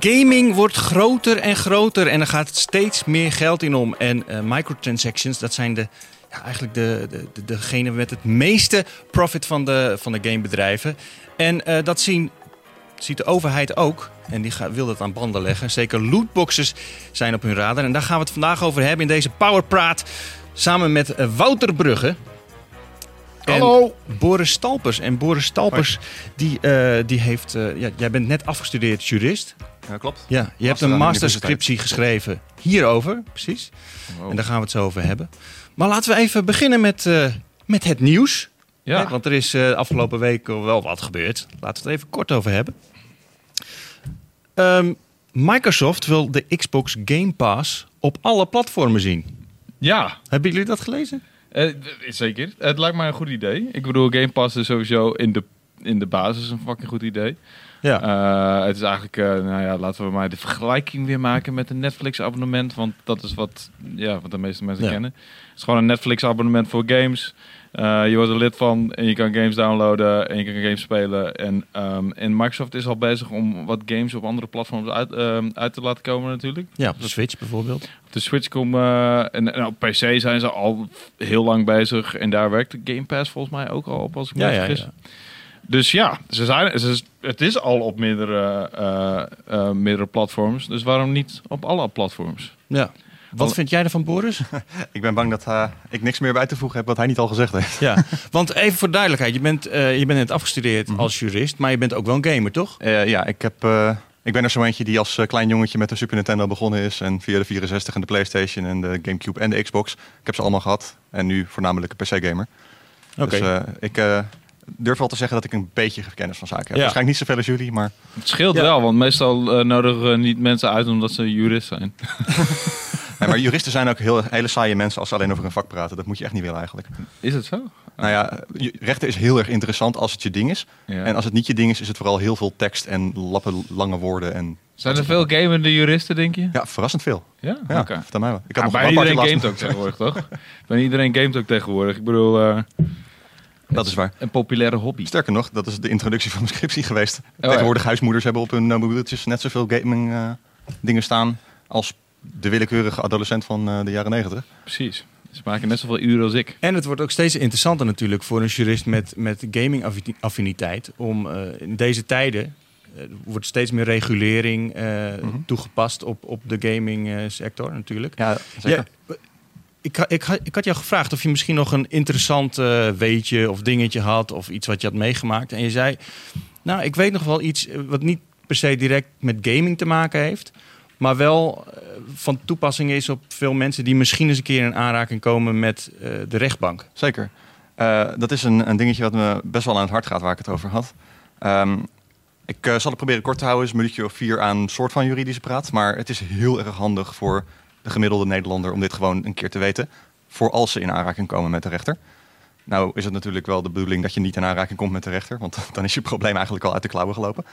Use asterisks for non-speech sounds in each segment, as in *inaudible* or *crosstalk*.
Gaming wordt groter en groter en er gaat steeds meer geld in om. En eh, microtransactions, dat zijn de, ja, eigenlijk de, de, de, degene met het meeste profit van de, van de gamebedrijven. En eh, dat zien, ziet de overheid ook. En die gaat, wil dat aan banden leggen. Zeker lootboxes zijn op hun radar. En daar gaan we het vandaag over hebben in deze Powerpraat. Samen met eh, Wouter Brugge. En Hallo. Boris Stalpers. En Boris Stalpers, die, die heeft... ja, jij bent net afgestudeerd jurist. Ja, klopt. Ja, je hebt een masterscriptie geschreven hierover, precies. En daar gaan we het zo over hebben. Maar laten we even beginnen met, eh, met het nieuws. Ja. Hè, want er is eh, afgelopen week wel wat gebeurd. Laten we het even kort over hebben. Ehm, Microsoft wil de Xbox Game Pass op alle platformen zien. Ja, Hebben jullie dat gelezen? eh, zeker. Het lijkt mij een goed idee. Ik bedoel, Game Pass is sowieso in de, in de basis een fucking goed idee. Ja. Eh, het is eigenlijk, eh, nou ja, laten we maar de vergelijking weer maken met een Netflix-abonnement. Want dat is wat, ja, wat de meeste mensen Ja. kennen. Het is gewoon een Netflix-abonnement voor games. Eh, je wordt er lid van en je kan games downloaden en je kan games spelen. En, en Microsoft is al bezig om wat games op andere platforms uit, ehm, uit te laten komen natuurlijk. ja, op de Switch bijvoorbeeld. Op de Switch komen en, en op PC zijn ze al heel lang bezig. En daar werkt de Game Pass volgens mij ook al op, als ik me Ja, niet ja, vergis. ja. Dus ja, ze zijn, ze, het is al op meerdere, eh, eh, meerdere platforms. Dus waarom niet op alle platforms? ja. Wat vind jij ervan, Boris? *laughs* Ik ben bang dat ik niks meer bij te voegen heb wat hij niet al gezegd heeft. ja, want even voor duidelijkheid. Je bent, eh, je bent net afgestudeerd Mhm. als jurist, maar je bent ook wel een gamer, toch? Eh, ja, ik, heb, eh, ik ben er zo eentje die als klein jongetje met de Super Nintendo begonnen is. En via de 64 en de PlayStation en de Gamecube en de Xbox. Ik heb ze allemaal gehad. En nu voornamelijk een PC-gamer. Oké. Dus eh, ik eh, durf wel te zeggen dat ik een beetje kennis van zaken heb. Ja. Waarschijnlijk niet zoveel als jullie, maar Het scheelt Ja. wel, want meestal eh, nodigen we niet mensen uit omdat ze jurist zijn. *laughs* Nee, maar juristen zijn ook heel, hele saaie mensen als ze alleen over een vak praten. Dat moet je echt niet willen eigenlijk. Is het zo? Nou ja, rechten is heel erg interessant als het je ding is. Ja. En als het niet je ding is, is het vooral heel veel tekst en lappen lange woorden. En Zijn er veel gamende juristen, denk je? ja, verrassend veel. Ja, Ja, oké. vertel mij wel. Ik Ja, had nog bijna een iedereen gamet ook tegenwoordig, toch? *laughs* bijna iedereen gamet ook tegenwoordig. Ik bedoel, eh, Dat is waar. een populaire hobby. Sterker nog, dat is de introductie van mijn scriptie geweest. Oh, ja. Tegenwoordig huismoeders hebben op hun eh, mobieltjes net zoveel gaming eh, dingen staan als de willekeurige adolescent van eh, de jaren negentig. Precies. Ze maken net zoveel uren als ik. En het wordt ook steeds interessanter natuurlijk voor een jurist met, met gaming-affiniteit. Om eh, in deze tijden wordt steeds meer regulering eh, Mhm. toegepast op, op de gaming-sector natuurlijk. Ja, zeker. Ja, ik, ik, ik had jou gevraagd of je misschien nog een interessant eh, weetje of dingetje had. Of iets wat je had meegemaakt. En je zei, nou ik weet nog wel iets eh, wat niet per se direct met gaming te maken heeft. Maar wel eh, van toepassing is op veel mensen die misschien eens een keer in aanraking komen met de rechtbank. Zeker. Dat is een, een dingetje wat me best wel aan het hart gaat waar ik het over had. Ehm, ik zal het proberen kort te houden, is een minuutje of vier aan soort van juridische praat. Maar het is heel erg handig voor de gemiddelde Nederlander om dit gewoon een keer te weten. Voor als ze in aanraking komen met de rechter. Nou is het natuurlijk wel de bedoeling dat je niet in aanraking komt met de rechter. Want *laughs* dan is je probleem eigenlijk al uit de klauwen gelopen.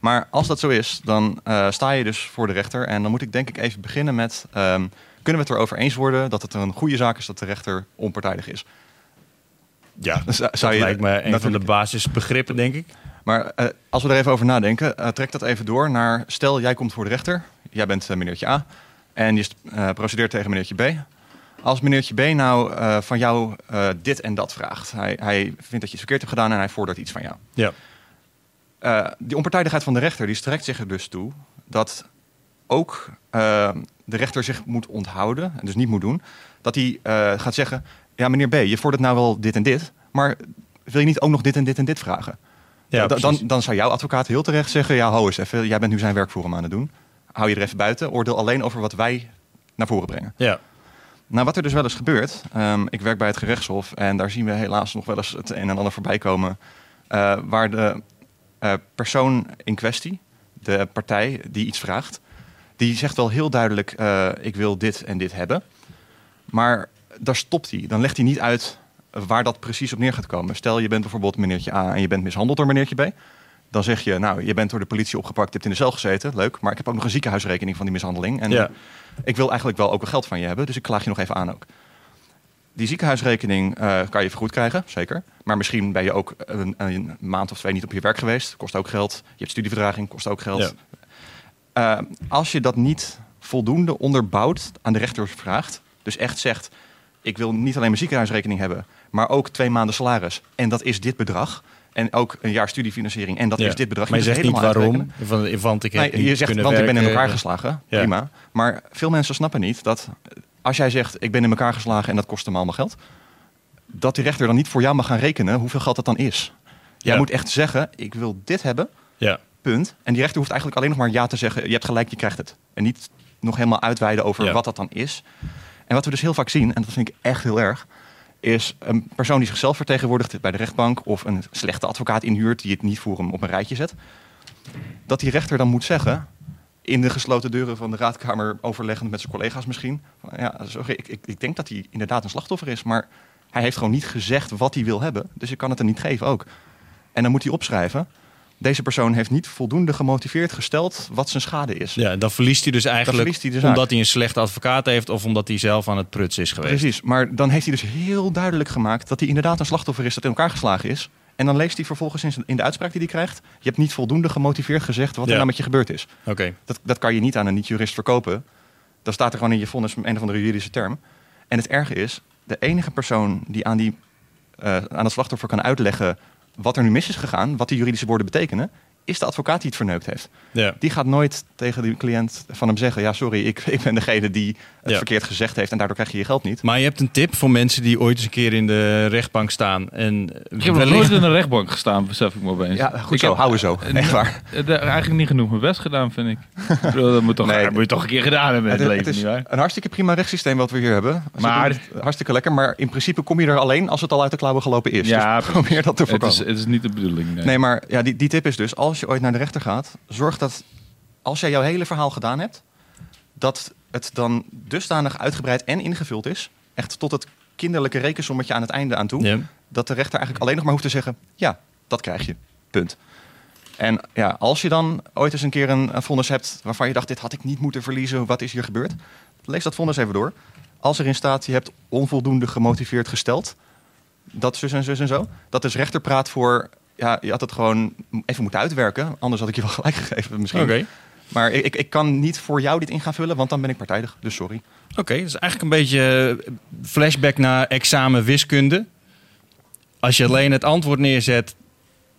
Maar als dat zo is, dan eh, sta je dus voor de rechter. En dan moet ik denk ik even beginnen met... ehm, kunnen we het erover eens worden dat het een goede zaak is dat de rechter onpartijdig is? Ja, *laughs* Dus, eh, dat zou je lijkt me een van de basisbegrippen, denk ik. Maar eh, als we er even over nadenken, eh, trek dat even door naar... Stel, jij komt voor de rechter. Jij bent meneertje A. En je eh, procedeert tegen meneertje B. Als meneertje B nou eh, van jou eh, dit en dat vraagt. Hij, hij vindt dat je iets verkeerd hebt gedaan en hij vordert iets van jou. Ja. Die onpartijdigheid van de rechter die strekt zich er dus toe dat ook de rechter zich moet onthouden, en dus niet moet doen, dat hij gaat zeggen: Ja, meneer B, je vordert nou wel dit en dit, maar wil je niet ook nog dit en dit en dit vragen? Ja, Da- dan, dan zou jouw advocaat heel terecht zeggen: Ja, hou eens even, jij bent nu zijn werk voor hem aan het doen. Hou je er even buiten, oordeel alleen over wat wij naar voren brengen. Ja. Nou, wat er dus wel eens gebeurt, ehm, ik werk bij het gerechtshof en daar zien we helaas nog wel eens het een en ander voorbij komen, eh, waar de eh, persoon in kwestie, de partij die iets vraagt, die zegt wel heel duidelijk, eh, ik wil dit en dit hebben, maar daar stopt hij. Dan legt hij niet uit waar dat precies op neer gaat komen. Stel, je bent bijvoorbeeld meneertje A en je bent mishandeld door meneertje B. Dan zeg je, nou, je bent door de politie opgepakt, je hebt in de cel gezeten, leuk, maar ik heb ook nog een ziekenhuisrekening van die mishandeling. En Ja. ik wil eigenlijk wel ook wel geld van je hebben, dus ik klaag je nog even aan ook. Die ziekenhuisrekening eh, kan je vergoed krijgen, zeker. Maar misschien ben je ook een, een maand of twee niet op je werk geweest, kost ook geld. Je hebt studieverdraging, kost ook geld. Ja. eh, als je dat niet voldoende onderbouwt aan de rechter vraagt, dus echt zegt, ik wil niet alleen mijn ziekenhuisrekening hebben, maar ook twee maanden salaris. En dat is dit bedrag. En ook een jaar studiefinanciering. En dat Ja. is dit bedrag. Maar je zegt niet helemaal waarom. Van, want ik heb Nee, je zegt, want ik ben in elkaar geslagen. Ja. Prima. Maar veel mensen snappen niet dat als jij zegt, ik ben in elkaar geslagen en dat kost hem allemaal geld. Dat die rechter dan niet voor jou mag gaan rekenen hoeveel geld dat dan is. Jij Ja. moet echt zeggen, ik wil dit hebben, Ja. punt. En die rechter hoeft eigenlijk alleen nog maar ja te zeggen, je hebt gelijk, je krijgt het. En niet nog helemaal uitweiden over wat dat dan is. En wat we dus heel vaak zien, en dat vind ik echt heel erg, is een persoon die zichzelf vertegenwoordigt bij de rechtbank of een slechte advocaat inhuurt die het niet voor hem op een rijtje zet. Dat die rechter dan moet zeggen, in de gesloten deuren van de raadkamer overleggend met zijn collega's misschien. Ja, sorry, ik, ik, ik denk dat hij inderdaad een slachtoffer is, maar hij heeft gewoon niet gezegd wat hij wil hebben. Dus ik kan het er niet geven ook. En dan moet hij opschrijven. Deze persoon heeft niet voldoende gemotiveerd gesteld wat zijn schade is. ja, dan verliest hij dus eigenlijk verliest hij omdat hij een slechte advocaat heeft of omdat hij zelf aan het prutsen is geweest. Precies, maar dan heeft hij dus heel duidelijk gemaakt dat hij inderdaad een slachtoffer is dat in elkaar geslagen is. En dan leest hij vervolgens in, de uitspraak die hij krijgt: Je hebt niet voldoende gemotiveerd gezegd wat er nou met je gebeurd is. Oké. Dat, dat kan je niet aan een niet-jurist verkopen. Dan staat er gewoon in je vonnis een of andere juridische term. En het erge is, de enige persoon die aan, die, eh, aan het slachtoffer kan uitleggen wat er nu mis is gegaan, wat die juridische woorden betekenen, is de advocaat die het verneukt heeft. Ja. Die gaat nooit tegen de cliënt van hem zeggen: Ja, sorry, ik, ik ben degene die het Ja. verkeerd gezegd heeft en daardoor krijg je je geld niet. Maar je hebt een tip voor mensen die ooit eens een keer in de rechtbank staan. En Ik heb nog nooit in een rechtbank gestaan, besef ik me opeens. Ja, goed ik zo, heb- houden zo. eh, Echt waar. eh, daar eigenlijk niet genoeg mijn best gedaan, vind ik. *laughs* Dat moet, toch, Nee. dat moet je toch een keer gedaan hebben in het, Het, leven, het is nietwaar? een hartstikke prima rechtssysteem wat we hier hebben. Ze Maar- het hartstikke lekker, maar in principe kom je er alleen als het al uit de klauwen gelopen is. Ja, dus *laughs* probeer dat te Het voorkomen. is, het is niet de bedoeling. Nee. Nee, maar ja, die, die tip is dus, als je ooit naar de rechter gaat, zorg dat als jij jouw hele verhaal gedaan hebt, dat het dan dusdanig uitgebreid en ingevuld is, echt tot het kinderlijke rekensommetje aan het einde aan toe, Ja. dat de rechter eigenlijk alleen nog maar hoeft te zeggen, ja, dat krijg je. Punt. En ja, als je dan ooit eens een keer een, een vonnis hebt waarvan je dacht, dit had ik niet moeten verliezen, wat is hier gebeurd? Lees dat vonnis even door. Als erin staat, je hebt onvoldoende gemotiveerd gesteld, dat zus en zus en zo, dat is rechterpraat voor, ja, je had het gewoon even moeten uitwerken, anders had ik je wel *laughs* gelijk gegeven misschien. Oké. Maar ik, ik, kan niet voor jou dit in gaan vullen, want dan ben ik partijdig, dus sorry. Oké, dat is eigenlijk een beetje eh, flashback naar examen wiskunde. Als je alleen het antwoord neerzet,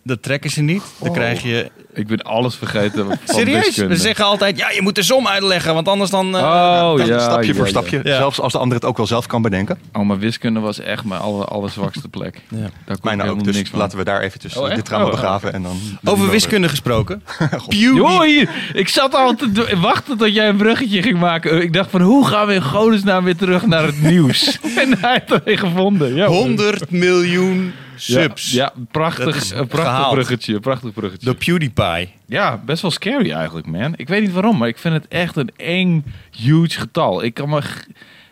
dat trekken ze niet. Dan Oh. krijg je... Ik ben alles vergeten van *laughs* Serieus? wiskunde. We zeggen altijd, ja, je moet de som uitleggen, want anders dan... eh, Oh Dan ja, stapje ja, voor ja. stapje, Ja. zelfs als de ander het ook wel zelf kan bedenken. Oh, maar wiskunde was echt mijn aller, allerzwakste plek. Ja. Daar kon Mijne ook, helemaal dus niks van. laten we daar eventjes Oh, echt? dit trauma Oh, begraven. En dan Over wiskunde gesproken. *laughs* Joh, hier, ik zat al te wachten tot jij een bruggetje ging maken. Ik dacht van, hoe gaan we in godesnaam weer terug naar het *laughs* nieuws? en hij heeft het weer gevonden. Ja, 100 miljoen subs. Ja, ja, prachtig, een prachtig gehaald. bruggetje. Prachtig bruggetje. Door PewDiePie. Ja, best wel scary eigenlijk, man. Ik weet niet waarom, maar ik vind het echt een eng, huge getal. Ik kan me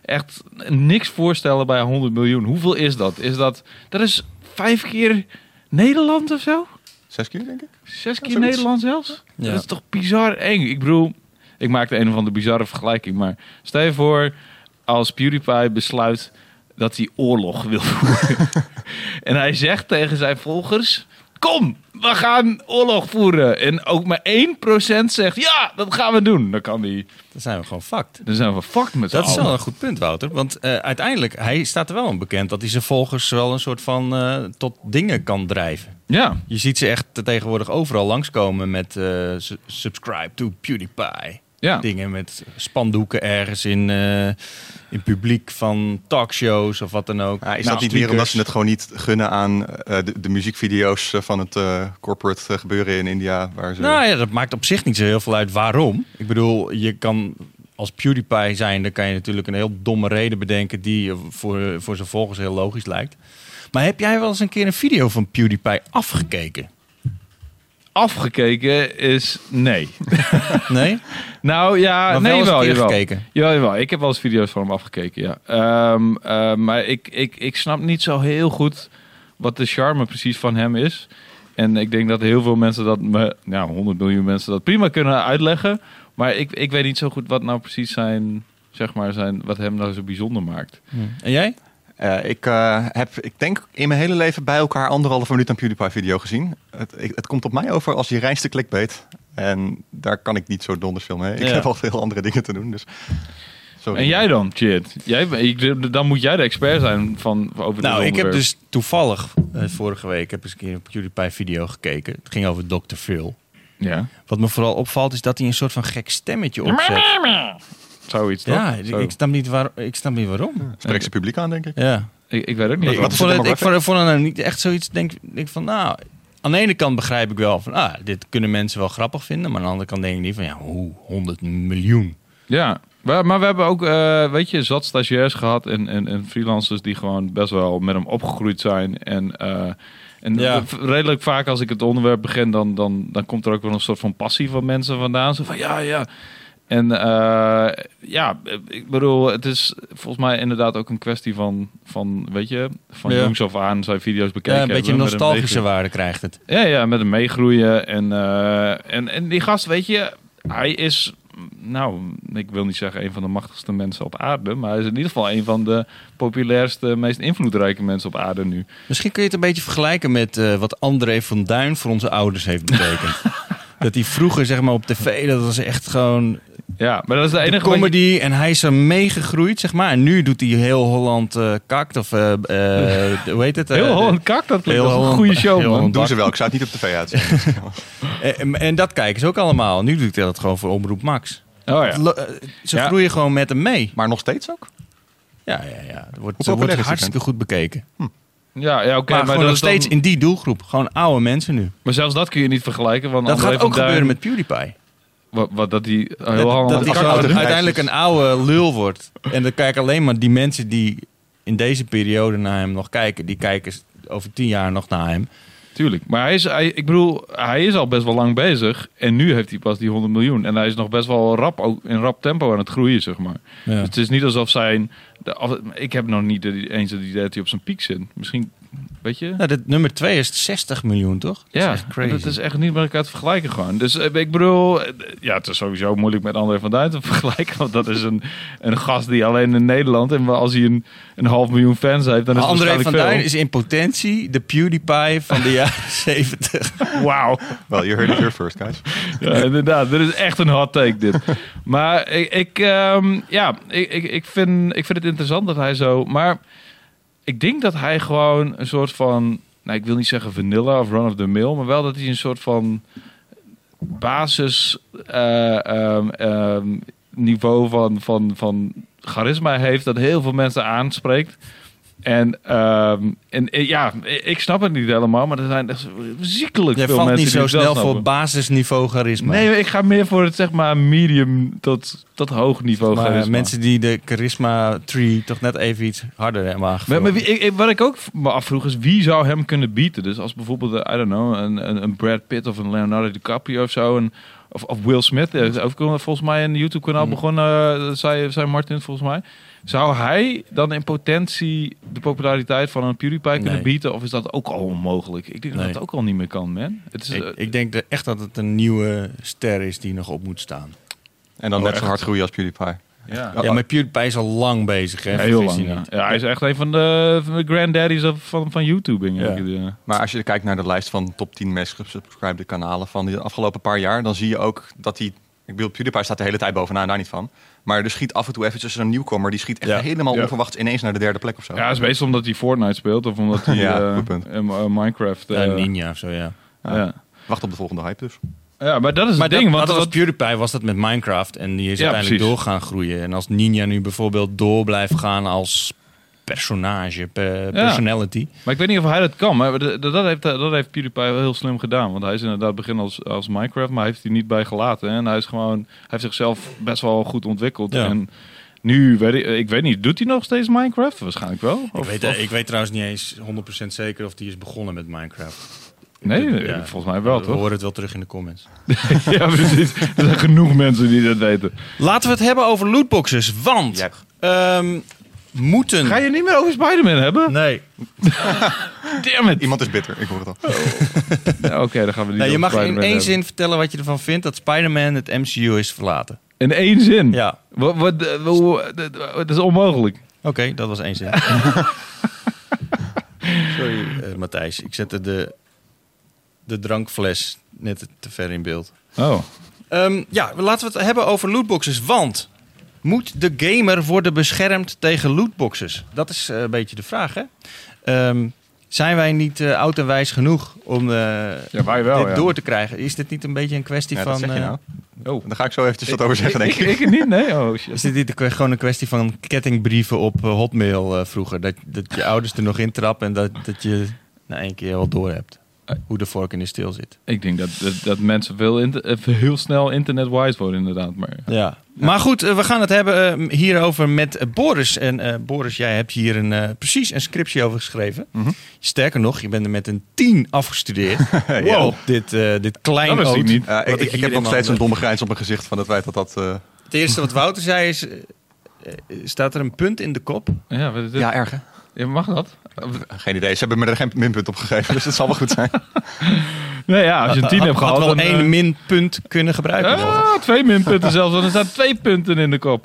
echt niks voorstellen bij 100 miljoen. Hoeveel is dat? Is dat... Dat is vijf keer Nederland of zo? Zes keer, denk ik. Zes keer Zoiets. Nederland zelfs? Ja. Dat is toch bizar eng? Ik bedoel, ik maakte een of andere bizarre vergelijking, maar stel je voor als PewDiePie besluit dat hij oorlog wil voeren. *laughs* en hij zegt tegen zijn volgers, kom, we gaan oorlog voeren. En ook maar 1% zegt, ja, dat gaan we doen. Dan kan hij, Dan zijn we gewoon fucked. dan zijn we fucked met z'n Dat is wel een goed punt, Wouter. Want eh, uiteindelijk, hij staat er wel aan bekend dat hij zijn volgers wel een soort van eh, tot dingen kan drijven. Ja, Je ziet ze echt tegenwoordig overal langskomen met eh, su- subscribe to PewDiePie. Ja. Dingen met spandoeken ergens in, eh, in publiek van talkshows of wat dan ook. Ja, is Nou, dat niet meer omdat ze het gewoon niet gunnen aan eh, de, de muziekvideo's eh, van het eh, corporate gebeuren in India? Waar ze... Nou ja, dat maakt op zich niet zo heel veel uit waarom. Ik bedoel, je kan als PewDiePie zijn, dan kan je natuurlijk een heel domme reden bedenken die voor, voor zijn volgers heel logisch lijkt. Maar heb jij wel eens een keer een video van PewDiePie afgekeken? Afgekeken is nee. *laughs* Nee? Nou ja, Maar nee wel jawel. gekeken. Ja, jawel. Ik heb wel eens video's van hem afgekeken, ja. Ehm, eh, maar ik, ik, ik snap niet zo heel goed wat de charme precies van hem is. En ik denk dat heel veel mensen dat, me, nou, 100 miljoen mensen dat prima kunnen uitleggen. Maar ik, ik weet niet zo goed wat nou precies zijn, zeg maar, zijn, wat hem nou zo bijzonder maakt. En jij? Eh, ik eh, heb, ik denk, in mijn hele leven bij elkaar anderhalve minuut een PewDiePie-video gezien. Het, ik- het komt op mij over als je reinste clickbait. En daar kan ik niet zo donders veel mee. Ik Ja. heb al veel andere dingen te doen. Dus. Sorry. En jij dan, Chit? Jij, ik, dan moet jij de expert zijn van, over dit Nou, ik heb dus toevallig eh, vorige week heb eens een keer een PewDiePie video gekeken. Het ging over Dr. Phil. Ja, Wat me vooral opvalt is dat hij een soort van gek stemmetje opzet. Zoiets toch? Ja, Zo. ik snap niet, waar, ik snap niet waarom. Spreekt ze publiek aan, denk ik. Ja. Ik, ik weet ook niet. Nee, Ik vond, het, ik demographic? vond, vond het nou niet echt zoiets, denk, denk van, nou, aan de ene kant begrijp ik wel van, ah, dit kunnen mensen wel grappig vinden. Maar aan de andere kant denk ik niet van, ja, hoe, 100 miljoen. Ja, maar, we hebben ook, eh, weet je, zat stagiairs gehad en, en, en freelancers die gewoon best wel met hem opgegroeid zijn. En, eh, en Ja. redelijk vaak als ik het onderwerp begin, dan, dan, dan komt er ook wel een soort van passie van mensen vandaan. Zo van, ja, ja. En eh, ja, ik bedoel, het is volgens mij inderdaad ook een kwestie van, van weet je, van Ja. jongs af aan zijn video's bekeken Ja, een beetje nostalgische waarde krijgt het. Ja, ja, met hem meegroeien. En, eh, en, en die gast, weet je, hij is, nou, ik wil niet zeggen een van de machtigste mensen op aarde, maar hij is in ieder geval een van de populairste, meest invloedrijke mensen op aarde nu. Misschien kun je het een beetje vergelijken met eh, wat André van Duin voor onze ouders heeft betekend. *laughs* dat hij vroeger, zeg maar, op tv, dat was echt gewoon Ja, maar dat is de de enige je- comedy. En hij is er meegegroeid, zeg maar. En nu doet hij heel Holland eh, kakt. Of, eh, eh, hoe heet het? Heel Holland Kak, dat klinkt een goede show, man. Doen ze wel. Ik zou het niet op tv uitzenden. *laughs* En, en dat kijken ze ook allemaal. Nu doet hij dat gewoon voor Omroep Max. Oh ja. Ze Ja. groeien gewoon met hem mee. maar nog steeds ook? Ja, ja, ja. Het wordt, wordt hartstikke goed bekeken. Ja, ja oké. maar, maar, nog dan- steeds in die doelgroep. Gewoon oude mensen nu. maar zelfs dat kun je niet vergelijken. Want Dat André gaat ook Duin- gebeuren met PewDiePie. Wat, wat dat die heel dat uiteindelijk een oude lul wordt. En dan kijken alleen maar die mensen die in deze periode naar hem nog kijken. Die kijken over tien jaar nog naar hem. Tuurlijk. Maar hij is, hij, ik bedoel, hij is al best wel lang bezig. En nu heeft hij pas die 100 miljoen. En hij is nog best wel rap, ook in rap tempo aan het groeien, zeg maar. Ja. Dus het is niet alsof zijn... De, of- ik heb nog niet de- eens het idee dat hij op zijn piek zit. Misschien, weet je... Nou, dit nummer 2 is 60 miljoen, toch? Dat Ja, is echt crazy. dat is echt niet met elkaar te vergelijken gewoon. Dus eh, ik bedoel, eh, ja, het is sowieso moeilijk met André van Duin te *laughs* vergelijken. Want dat is een, een gast die alleen in Nederland... en als hij een, een half miljoen fans heeft, dan is André van waarschijnlijk Duin is in potentie de PewDiePie van de jaren *laughs* 70. veel. Wauw. Wel, you heard it here first, guys. *laughs* Ja, inderdaad. Dit is echt een hot take, dit. maar ik, ik, ehm, ja, ik, ik, ik, vind, ik vind het interessant dat hij zo... Maar ik denk dat hij gewoon een soort van... Nou, ik wil niet zeggen vanilla of run of the mill... maar wel dat hij een soort van basis eh, ehm, ehm, niveau van, van, van charisma heeft... dat heel veel mensen aanspreekt... En, ehm, en eh, ja, ik snap het niet helemaal, maar er zijn echt ziekelijk Jij veel valt mensen niet die zo het wel snel voor basisniveau charisma. Nee, ik ga meer voor het zeg maar medium tot, tot hoog niveau maar charisma. mensen die de charisma tree toch net even iets harder hebben Maar, aangevuld. maar wie, ik, wat ik ook me afvroeg is wie zou hem kunnen bieden? Dus als bijvoorbeeld, eh, I don't know, een, een, een Brad Pitt of een Leonardo DiCaprio of zo. Een, of, of Will Smith, is ook volgens mij een YouTube-kanaal Hmm. begonnen, eh, zei, zei Martin volgens mij. Zou hij dan in potentie de populariteit van een PewDiePie kunnen Nee. bieden? Of is dat ook al onmogelijk? Ik denk dat het ook al niet meer kan, man. Het is, ik, eh, ik denk echt dat het een nieuwe ster is die nog op moet staan. En dan Oh, net zo hard groeien als PewDiePie. ja. Ja, Ja, maar PewDiePie is al lang bezig. Hè? Ja, heel lang, ja. ja. Hij is echt een van de, van de granddaddies of- van, van YouTube. Ja. denk ik, ja. Maar als je kijkt naar de lijst van top 10 meest gesubscribede kanalen van de afgelopen paar jaar, dan zie je ook dat hij. Ik bedoel, PewDiePie staat de hele tijd bovenaan, daar niet van. Maar er schiet af en toe eventjes een nieuwkomer. Die schiet echt Ja. helemaal Ja. onverwachts ineens naar de derde plek of zo. Ja, het is meestal omdat hij Fortnite speelt of omdat hij *laughs* Ja, eh, goed punt. eh, eh, Minecraft. Ja, eh, Ninja of zo, ja. ja. Wacht op de volgende hype dus. ja, maar dat is Maar het dat, ding. Want dat was PewDiePie was dat met Minecraft. En die is Ja, uiteindelijk precies. door gaan groeien. En als Ninja nu bijvoorbeeld door blijft gaan als personage, pe- personality. maar ik weet niet of hij dat kan. Maar dat, dat, heeft, dat heeft PewDiePie wel heel slim gedaan. Want hij is inderdaad begin als, als Minecraft, maar hij heeft hij niet bij gelaten. En hij is gewoon, hij heeft zichzelf best wel goed ontwikkeld. Ja. En nu, weet ik, ik weet niet, doet hij nog steeds Minecraft? Waarschijnlijk wel. Ik weet, of- ik weet trouwens niet eens 100% zeker of die is begonnen met Minecraft. Nee, Ja. volgens mij wel, We toch? horen het wel terug in de comments. *laughs* ja, precies. Er zijn genoeg mensen die dat weten. Laten we het hebben over lootboxes. Want ehm, moeten... Ga je niet meer over Spider-Man hebben? Nee. *laughs* Damn it. Iemand is bitter, ik hoor het al. Ja, Oké, dan gaan we niet nee je mag in één hebben. zin vertellen wat je ervan vindt dat Spider-Man het MCU is verlaten. In één zin? Ja. Wat, wat, eh, dat is onmogelijk. Oké, dat was één zin. *laughs* Sorry, eh, Matthijs. Ik zette de, de drankfles net te ver in beeld. Oh. Ehm, ja, laten we het hebben over lootboxes. Want moet de gamer worden beschermd tegen lootboxes? Dat is eh, een beetje de vraag, hè? Ehm, zijn wij niet eh, oud en wijs genoeg om eh, Ja, wij wel, dit ja. door te krijgen? Is dit niet een beetje een kwestie Ja, van... dat zeg je eh, nou. Oh. Daar ga ik zo eventjes wat over zeggen, denk ik. Ik, ik niet, nee. Oh, *laughs* shit. Is dit niet gewoon een kwestie van kettingbrieven op Hotmail eh, vroeger? Dat, dat je ouders er nog in trappen en dat, dat je na één keer wel door hebt hoe de vork in de steel zit. Ik denk dat, dat, dat mensen veel inter- heel snel internet-wise worden, inderdaad. Maar Ja. Maar goed, eh, we gaan het hebben eh, hierover met eh, Boris. En eh, Boris, jij hebt hier een, eh, precies een scriptie over geschreven. Mhm. Sterker nog, je bent er met een 10 afgestudeerd. *laughs* Ja. Wow. Dit, eh dit klein Dat ik niet. Ik, ik, hier heb nog steeds een domme grijns op mijn gezicht van het feit dat dat... eh, Het eerste wat Wouter zei is... staat er een punt in de kop? ja, dit? Ja, erg hè? Ja, mag dat? Geen idee. Ze hebben me er geen minpunt op gegeven, dus het zal wel goed zijn. *laughs* Nee, ja, als je een 10 Had- hebt had gehad... wel dan, één eh, minpunt kunnen gebruiken. Ah, twee minpunten zelfs, want er staan twee punten in de kop.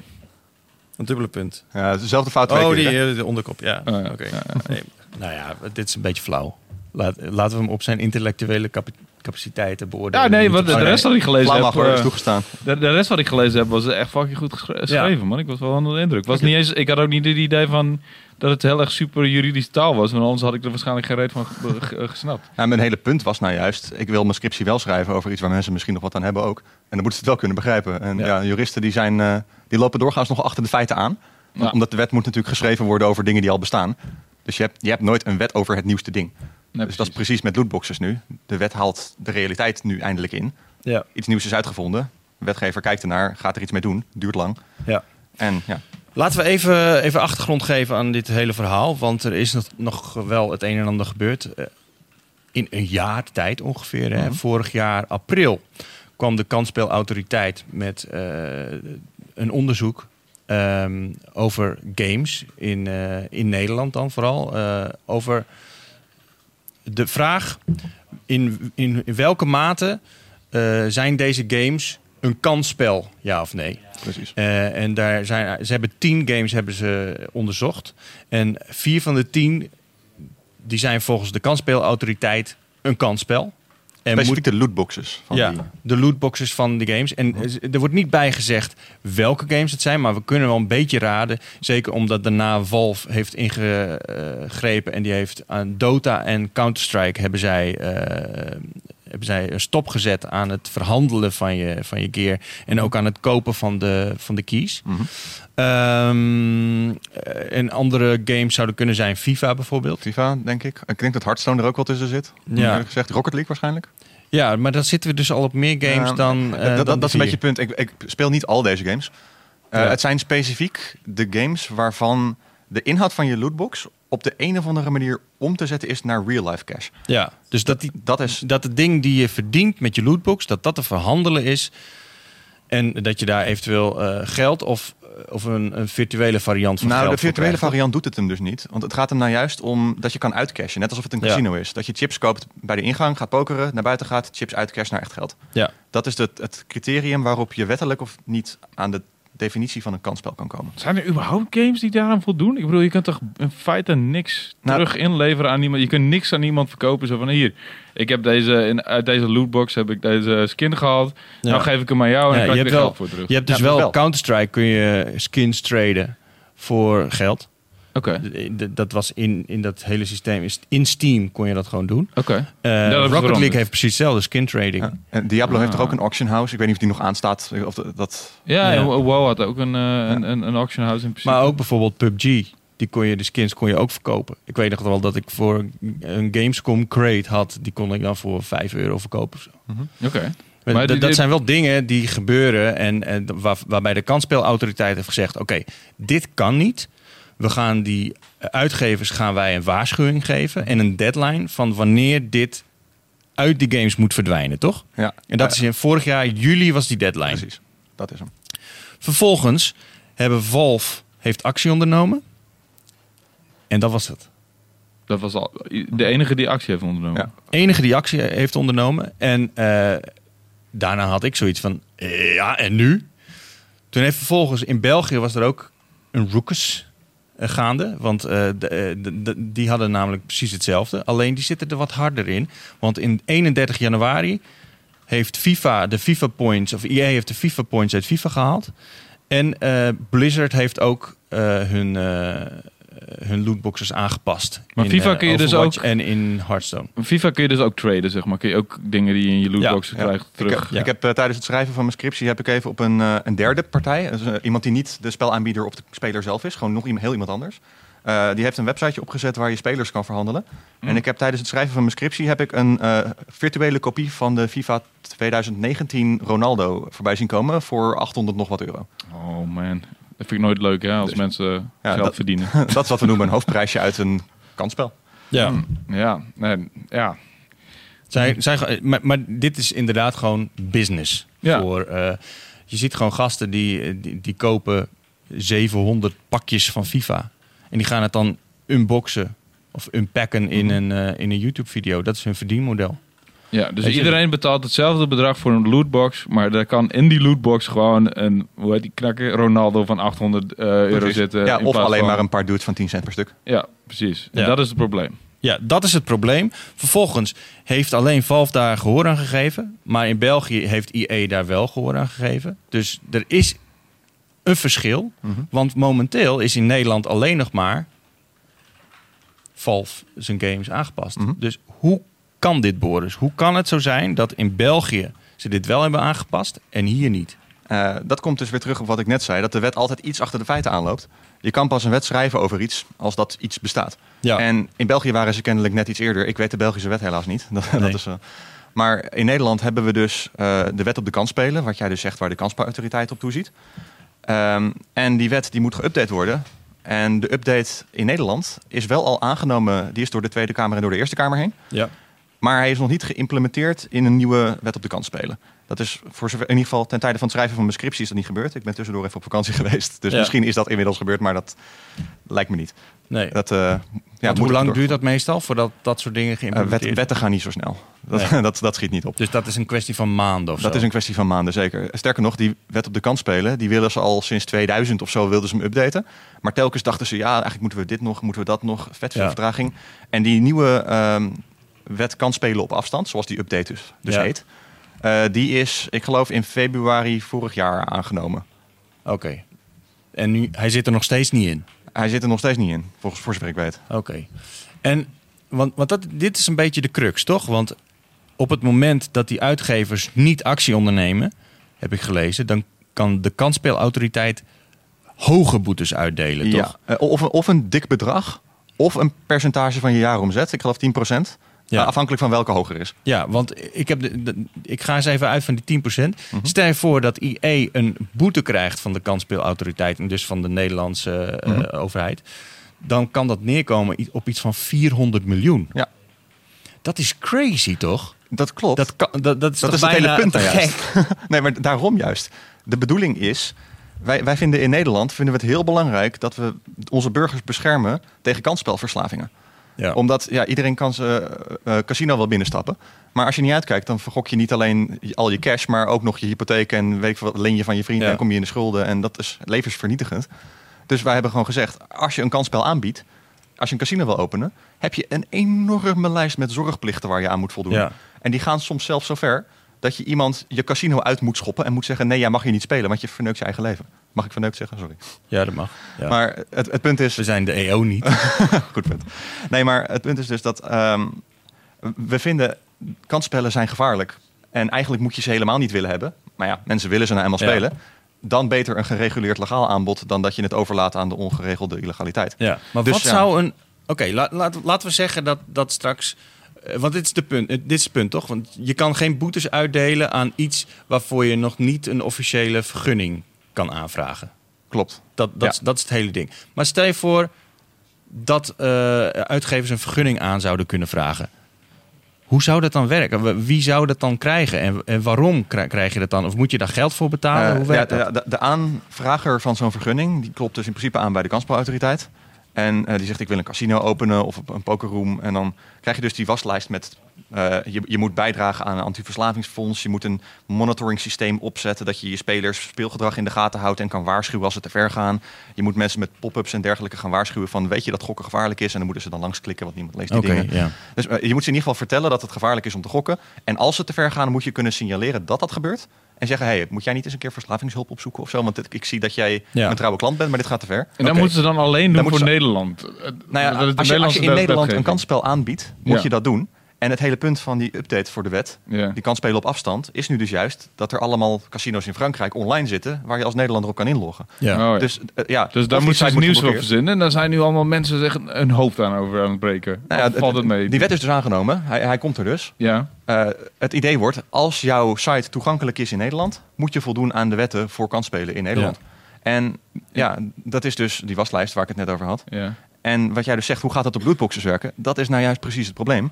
Een dubbele punt. Ja, dezelfde fout twee Oh, keer, die eh, de onderkop, ja. Oh, ja. Oké. Ja, Nee, nou ja, dit is een beetje flauw. Laat, laten we hem op zijn intellectuele capaciteiten beoordelen. Ja, nee, wat de rest wat ik gelezen Flauw heb... eh, is toegestaan. De, de rest wat ik gelezen heb was echt fucking goed geschre- geschreven, man. Ik was wel onder de indruk. Was niet eens, ik had ook niet het idee van dat het heel erg super juridisch taal was. Want anders had ik er waarschijnlijk geen reet van ge- ge- gesnapt. Ja, mijn hele punt was nou juist, ik wil mijn scriptie wel schrijven over iets waar mensen misschien nog wat aan hebben ook. En dan moeten ze het wel kunnen begrijpen. En Ja. ja, juristen die, zijn, eh, die lopen doorgaans nog achter de feiten aan. Ja. Omdat de wet moet natuurlijk geschreven worden over dingen die al bestaan. Dus je hebt, je hebt nooit een wet over het nieuwste ding. Nee, dus dat is precies met lootboxes nu. De wet haalt de realiteit nu eindelijk in. Ja, Iets nieuws is uitgevonden. De wetgever kijkt ernaar, gaat er iets mee doen. Duurt lang. ja. En ja, Laten we even, even achtergrond geven aan dit hele verhaal. Want er is nog, nog wel het een en ander gebeurd. eh, In een jaar tijd ongeveer. Hè. Mhm. Vorig jaar april kwam de kansspelautoriteit met eh, een onderzoek ehm, over games in, eh, in Nederland dan vooral. over de vraag in, in, in welke mate zijn deze games een kansspel, ja of nee? precies. Eh, en daar zijn, ze hebben tien games hebben ze onderzocht. En vier van de tien die zijn volgens de kansspelautoriteit een kansspel. En Specifiek de lootboxes. Van ja, die, de lootboxes van de games. En eh, er wordt niet bij gezegd welke games het zijn, maar we kunnen wel een beetje raden. Zeker omdat daarna Valve heeft ingegrepen en die heeft aan Dota en Counter-Strike hebben zij, eh, hebben zij een stop gezet aan het verhandelen van je, van je gear. En ook aan het kopen van de, van de keys. Mhm. Ehm, eh, en andere games zouden kunnen zijn FIFA bijvoorbeeld. FIFA, denk ik. Ik denk dat Hearthstone er ook wel tussen zit. Ja. gezegd. Rocket League waarschijnlijk. Ja, maar dan zitten we dus al op meer games dan. dat, dat, dan dat is een beetje het punt. Ik, ik speel niet al deze games. Eh, Ja. Het zijn specifiek de games waarvan de inhoud van je lootbox op de een of andere manier om te zetten is naar real life cash. Ja, dus dat die, Dat is dat het ding die je verdient met je lootbox, dat dat te verhandelen is. En dat je daar eventueel eh, geld of, of een, een virtuele variant van nou, geld de virtuele variant doet het hem dus niet. Want het gaat hem nou juist om dat je kan uitcashen. Net alsof het een Ja. casino is. Dat je chips koopt bij de ingang, gaat pokeren, naar buiten gaat, chips uitcashen naar echt geld. Ja. Dat is het, het criterium waarop je wettelijk of niet aan de definitie van een kansspel kan komen. Zijn er überhaupt games die daaraan voldoen? Ik bedoel, je kunt toch in feite niks Nou- terug inleveren aan iemand. Je kunt niks aan iemand verkopen. Zo van hier, ik heb deze, in, uit deze lootbox heb ik deze skin gehaald. Ja. Nou geef ik hem aan jou en Ja, dan je krijg je er wel- geld voor terug. Je hebt dus Ja, wel, wel. Counter-Strike kun je skins traden voor geld. Oké, Dat was in, in dat hele systeem. Is- In Steam kon je dat gewoon doen. oké. Eh, Rocket. League heeft precies hetzelfde, skin trading. Ja. En Diablo heeft Ah. er ook een auction house. Ik weet niet of die nog aanstaat. Of dat, Ja, Ja. en WoW had ook een, eh, een, een, een auction house in principe. Maar ook bijvoorbeeld PUBG. Die kon je, de skins kon je ook verkopen. Ik weet nog wel dat ik voor een Gamescom crate had. Die kon ik dan voor 5 euro verkopen. of zo. Oké. Maar Maar dat zijn wel dingen die gebeuren. En, en waar, waarbij de kansspelautoriteit heeft gezegd: oké, dit kan niet. We gaan die uitgevers gaan wij een waarschuwing geven. En een deadline van wanneer dit uit die games moet verdwijnen, toch? ja. En dat Ja, is in vorig jaar juli was die deadline. Precies, dat is hem. Vervolgens hebben Valve heeft actie ondernomen. En dat was het. Dat was al de enige die actie heeft ondernomen. Ja. Enige die actie heeft ondernomen. En eh, daarna had ik zoiets van, ja, en nu? Toen heeft vervolgens in België was er ook een Rookes eh, gaande. Want eh, eh, die hadden namelijk precies hetzelfde. Alleen die zitten er wat harder in. Want in 31 januari heeft FIFA de FIFA points, of EA heeft de FIFA points uit FIFA gehaald. En eh, Blizzard heeft ook eh, hun, eh, hun lootboxes aangepast. Maar in, FIFA eh, kun je dus ook- En in Hearthstone. FIFA kun je dus ook traden, zeg maar. Kun je ook dingen die je in je lootbox Ja, krijgt Ik terug. heb, Ja. ik heb eh, tijdens het schrijven van mijn scriptie heb ik even op een, eh, een derde partij, dus, eh, iemand die niet de spelaanbieder of de speler zelf is, gewoon nog iemand, heel iemand anders. eh, die heeft een websiteje opgezet waar je spelers kan verhandelen. Hm. En ik heb tijdens het schrijven van mijn scriptie heb ik een eh, virtuele kopie van de FIFA 2019 Ronaldo voorbij zien komen voor 800 nog wat euro. Oh man. Dat vind ik nooit leuk, hè, als Dus- mensen Ja, geld dat- verdienen. *laughs* dat is wat we noemen een hoofdprijsje uit een kansspel. Ja. Hm, Ja, nee, ja. Zij, zij, maar, maar dit is inderdaad gewoon business. Ja. Voor, eh, je ziet gewoon gasten die, die, die kopen 700 pakjes van FIFA. En die gaan het dan unboxen of unpacken in Mhm. een, eh, in een YouTube-video. Dat is hun verdienmodel. Ja, dus iedereen betaalt hetzelfde bedrag voor een lootbox, maar er kan in die lootbox gewoon een, hoe heet die knakker, Ronaldo van 800 eh, euro zitten. Ja, of alleen van- maar een paar dudes van 10 cent per stuk. Ja, precies. En dat is het probleem. Ja, dat is het probleem. Vervolgens heeft alleen Valve daar gehoor aan gegeven. Maar in België heeft EA daar wel gehoor aan gegeven. Dus er is een verschil. Mhm. Want momenteel is in Nederland alleen nog maar Valve zijn games aangepast. Mhm. Dus hoe kan dit, Boris? Hoe kan het zo zijn dat in België ze dit wel hebben aangepast en hier niet? Eh, dat komt dus weer terug op wat ik net zei, dat de wet altijd iets achter de feiten aanloopt. Je kan pas een wet schrijven over iets als dat iets bestaat. Ja, En in België waren ze kennelijk net iets eerder. Ik weet de Belgische wet helaas niet. *laughs* Dat, Nee. dat is, eh, maar in Nederland hebben we dus eh, de wet op de kans spelen, wat jij dus zegt waar de kansspelautoriteit op toeziet. Ehm, en die wet die moet geüpdate worden. En de update in Nederland is wel al aangenomen, die is door de Tweede Kamer en door de Eerste Kamer heen. ja. Maar hij is nog niet geïmplementeerd in een nieuwe wet op de kans spelen. Dat is voor zover, in ieder geval ten tijde van het schrijven van mijn scriptie is dat niet gebeurd. Ik ben tussendoor even op vakantie *laughs* geweest. Dus Ja. misschien is dat inmiddels gebeurd, maar dat lijkt me niet. Nee. Dat, eh, ja, hoe lang duurt dat meestal voordat dat soort dingen Eh, geïmplementeerd wet, wetten gaan niet zo snel. Dat, Nee. *laughs* dat, dat schiet niet op. Dus dat is een kwestie van maanden of Dat zo? is een kwestie van maanden, zeker. Sterker nog, die wet op de kant spelen, die willen ze al sinds 2000 of zo wilden ze hem updaten. Maar telkens dachten ze, ja, eigenlijk moeten we dit nog, moeten we dat nog, vet veel Ja. vertraging. En die nieuwe ehm, wet kan spelen op afstand, zoals die update dus, dus Ja. heet. eh, die is, ik geloof, in februari vorig jaar aangenomen. Oké. En nu, hij zit er nog steeds niet in? Hij zit er nog steeds niet in, volgens voor zover ik weet. Oké. En want, want dat, dit is een beetje de crux, toch? Want op het moment dat die uitgevers niet actie ondernemen, heb ik gelezen, dan kan de kansspelautoriteit hoge boetes uitdelen, toch? Ja, eh, of, een- of een dik bedrag, of een percentage van je jaaromzet. Ik geloof 10%. Ja. Eh, afhankelijk van welke hoger is. Ja, want ik, heb de, de- ik ga eens even uit van die 10%. Mhm. Stel je voor dat IE een boete krijgt van de kansspelautoriteit en dus van de Nederlandse eh, Mhm. overheid. Dan kan dat neerkomen op iets van 400 miljoen. Ja. Dat is crazy, toch? Dat klopt. Dat, kan, dat, dat is, Dat is het hele punt juist. *laughs* nee, maar daarom juist. De bedoeling is, wij, wij vinden in Nederland vinden we het heel belangrijk dat we onze burgers beschermen tegen kansspelverslavingen. Ja. Omdat ja, iedereen kan zijn eh, eh, casino wel binnenstappen. Maar als je niet uitkijkt, dan vergok je niet alleen al je cash, maar ook nog je hypotheek en weet ik wat, leen je van je vrienden Ja. en kom je in de schulden. En dat is levensvernietigend. Dus wij hebben gewoon gezegd, als je een kansspel aanbiedt, als je een casino wil openen, heb je een enorme lijst met zorgplichten waar je aan moet voldoen. Ja. En die gaan soms zelfs zo ver dat je iemand je casino uit moet schoppen en moet zeggen: nee, jij mag hier niet spelen, want je verneukt je eigen leven. Mag ik verneukt zeggen? Sorry. ja, dat mag. Ja. Maar het, het punt is. We zijn de EO niet. *laughs* Goed punt. Nee, maar het punt is dus dat ehm, we vinden kansspellen zijn gevaarlijk. En eigenlijk moet je ze helemaal niet willen hebben. Maar ja, mensen willen ze nou eenmaal Ja. spelen. Dan beter een gereguleerd legaal aanbod dan dat je het overlaat aan de ongeregelde illegaliteit. Ja, maar Dus wat ja. zou een. Oké, laat, laten we zeggen dat, dat straks. Eh, Want dit is, de punt, eh, dit is het punt, toch? Want je kan geen boetes uitdelen aan iets waarvoor je nog niet een officiële vergunning kan aanvragen. Klopt. Dat, dat, Ja. is, dat is het hele ding. Maar stel je voor dat eh, uitgevers een vergunning aan zouden kunnen vragen. Hoe zou dat dan werken? Wie zou dat dan krijgen? En, en waarom krij- krijg je dat dan? Of moet je daar geld voor betalen? Hoe werkt ja, dat? de, de aanvrager van zo'n vergunning, die klopt dus in principe aan bij de kansspelautoriteit. En eh, die zegt ik wil een casino openen of een pokerroom. En dan krijg je dus die waslijst met eh, je, je moet bijdragen aan een antiverslavingsfonds. Je moet een monitoring systeem opzetten dat je je spelers speelgedrag in de gaten houdt en kan waarschuwen als ze te ver gaan. Je moet mensen met pop-ups en dergelijke gaan waarschuwen van weet je dat gokken gevaarlijk is en dan moeten ze dan langs klikken want niemand leest die dingen. Dus eh, je moet ze in ieder geval vertellen dat het gevaarlijk is om te gokken. En als ze te ver gaan, moet je kunnen signaleren dat dat gebeurt. En zeggen, hey, moet jij niet eens een keer verslavingshulp opzoeken of zo? Want ik zie dat jij Ja. een trouwe klant bent, maar dit gaat te ver. En dan moeten ze dan alleen doen Dan voor ze- Nederland. Nou ja, als, je, als je in Nederland een kansspel aanbiedt, moet Ja. je dat doen. En het hele punt van die update voor de wet, Ja. die kansspelen op afstand, is nu dus juist dat er allemaal casino's in Frankrijk online zitten waar je als Nederlander op kan inloggen. Ja. Oh, ja. Dus, eh, ja, Dus daar site ze nieuws moet voor geblokkeerd. verzinnen. En daar zijn nu allemaal mensen zich hun hoofd aan over aan het breken. Nou ja, valt het mee? Die wet is dus aangenomen. Hij, hij komt er dus. Ja. Eh, het idee wordt, als jouw site toegankelijk is in Nederland, moet je voldoen aan de wetten voor kansspelen in Nederland. En ja, dat is dus die waslijst waar ik het net over had. ja. En wat jij dus zegt, hoe gaat dat op lootboxes werken? Dat is nou juist precies het probleem.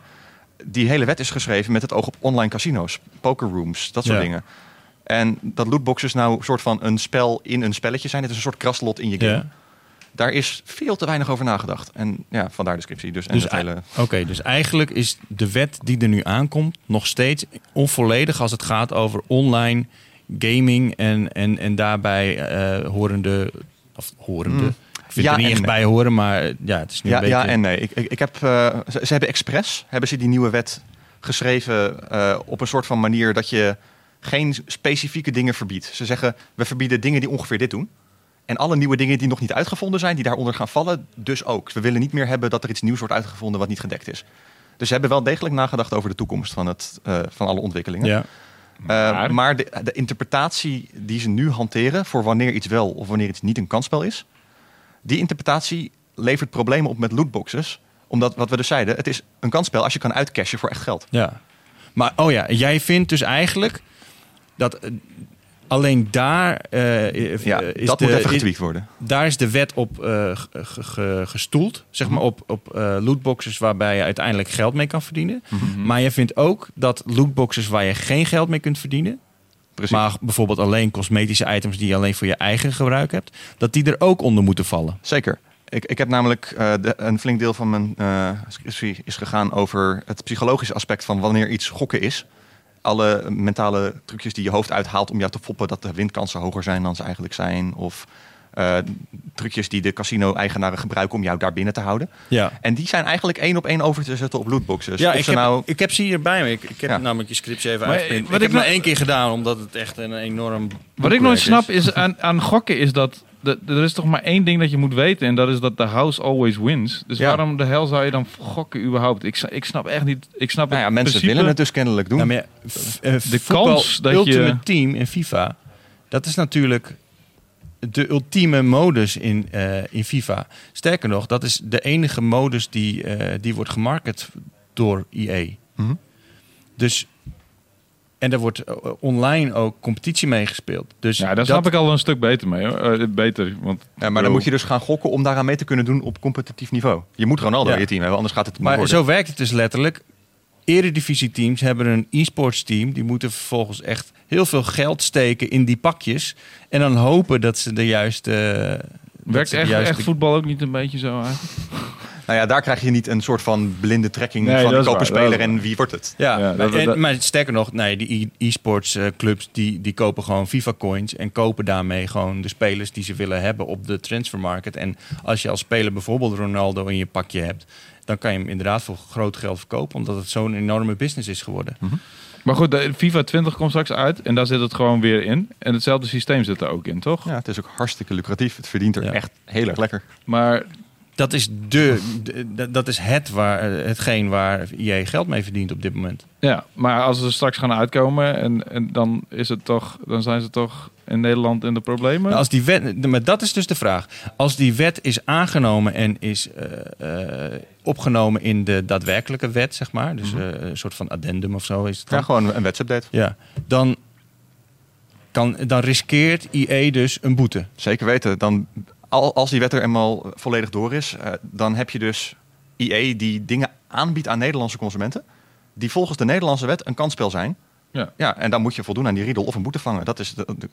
Die hele wet is geschreven met het oog op online casino's, pokerrooms, dat soort Ja. dingen. En dat lootboxes nou een soort van een spel in een spelletje zijn. Het is een soort kraslot in je game. Ja. Daar is veel te weinig over nagedacht. En ja, vandaar de scriptie dus. En Dus hele... Oké, dus eigenlijk is de wet die er nu aankomt nog steeds onvolledig als het gaat over online gaming en, en, en daarbij eh, horende, of horende. Hmm. Ik vind Ja er niet echt nee. bij horen, maar eh, ja, het is nu Ja, een beetje... ja en nee. Ik, ik, ik heb, eh, ze, ze hebben expres hebben ze die nieuwe wet geschreven eh, op een soort van manier dat je geen specifieke dingen verbiedt. Ze zeggen, we verbieden dingen die ongeveer dit doen. En alle nieuwe dingen die nog niet uitgevonden zijn, die daaronder gaan vallen, dus ook. We willen niet meer hebben dat er iets nieuws wordt uitgevonden wat niet gedekt is. Dus ze hebben wel degelijk nagedacht over de toekomst van, het, eh, van alle ontwikkelingen. Ja. Eh, Maar- maar de, de interpretatie die ze nu hanteren voor wanneer iets wel of wanneer iets niet een kansspel is, die interpretatie levert problemen op met lootboxes. Omdat, wat we dus zeiden, het is een kansspel als je kan uitcashen voor echt geld. Ja. Maar oh ja, jij vindt dus eigenlijk dat eh, alleen daar eh, Ja, is dat de, moet even getweakt worden. daar is de wet op ge- ge- ge- gestoeld, zeg Mhm. maar op, op eh, lootboxes waarbij je uiteindelijk geld mee kan verdienen. Mhm. Maar je vindt ook dat lootboxes waar je geen geld mee kunt verdienen, Precies. maar bijvoorbeeld alleen cosmetische items die je alleen voor je eigen gebruik hebt, dat die er ook onder moeten vallen. Zeker. Ik, ik heb namelijk eh, de, een flink deel van mijn eh, scriptie is gegaan over het psychologische aspect van wanneer iets gokken is. Alle mentale trucjes die je hoofd uithaalt om jou te foppen dat de windkansen hoger zijn dan ze eigenlijk zijn. Of eh, trucjes die de casino-eigenaren gebruiken om jou daar binnen te houden. Ja. En die zijn eigenlijk één op één over te zetten op lootboxes. Ja, Of ik ze heb, nou... ik heb ze hier bij me. Ik, ik heb Ja. namelijk je scriptie even Maar, uitgeprint. wat Ik heb het maar één keer gedaan, omdat het echt een enorm Wat ik nooit is. snap is aan, aan gokken is dat... de- er is toch maar één ding dat je moet weten en dat is dat de house always wins. Dus Ja. waarom de hel zou je dan gokken überhaupt? Ik, ik snap echt niet... Ik snap Nou ja, het mensen principe- willen het dus kennelijk doen. Nou, maar ja, f- eh, De kans dat je- Ultimate Team in FIFA, dat is natuurlijk de ultieme modus in, eh, in FIFA. Sterker nog, dat is de enige modus die, eh, die wordt gemarket door EA. Mhm. Dus, en er wordt eh, online ook competitie meegespeeld. Dus Ja, daar dat- snap ik al een stuk beter mee. Hoor. Beter, want Ja, maar dan moet je dus gaan gokken om daaraan mee te kunnen doen op competitief niveau. Je moet Ronaldo Ja. in je team hebben, anders gaat het niet Maar worden. zo werkt het dus letterlijk. Eredivisie-teams hebben een e-sports team. Die moeten vervolgens echt heel veel geld steken in die pakjes. En dan hopen dat ze de juiste... werkt de echt, juiste- echt voetbal ook niet een beetje zo eigenlijk? *laughs* Nou ja, daar krijg je niet een soort van blinde trekking Nee, van dat speler en wie wordt het. Ja, Ja, dat- en- dat- maar sterker nog, nee, die e- e-sports eh, clubs die, die kopen gewoon FIFA-coins en kopen daarmee gewoon de spelers die ze willen hebben op de transfermarket. En als je als speler bijvoorbeeld Ronaldo in je pakje hebt, dan kan je hem inderdaad voor groot geld verkopen, omdat het zo'n enorme business is geworden. Maar goed, de FIFA 20 komt straks uit en daar zit het gewoon weer in. En hetzelfde systeem zit er ook in, toch? Ja, het is ook hartstikke lucratief. Het verdient er Ja. echt heel erg lekker. Maar Dat is, de, de- dat is het waar, hetgeen waar EA geld mee verdient op dit moment. Ja, maar als ze straks gaan uitkomen en, en dan is het toch, dan zijn ze toch in Nederland in de problemen. Maar, als die wet, maar dat is dus de vraag. Als die wet is aangenomen en is eh, eh, opgenomen in de daadwerkelijke wet, zeg maar. Dus eh, een soort van addendum of zo is het. Ja, gewoon een wetsupdate. Ja, dan, kan, dan riskeert IE dus een boete. Zeker weten. Dan, als die wet er eenmaal volledig door is, eh, dan heb je dus IE die dingen aanbiedt aan Nederlandse consumenten. Die volgens de Nederlandse wet een kansspel zijn. Ja. Ja, en dan moet je voldoen aan die riedel of een boete vangen. Dat is de, de-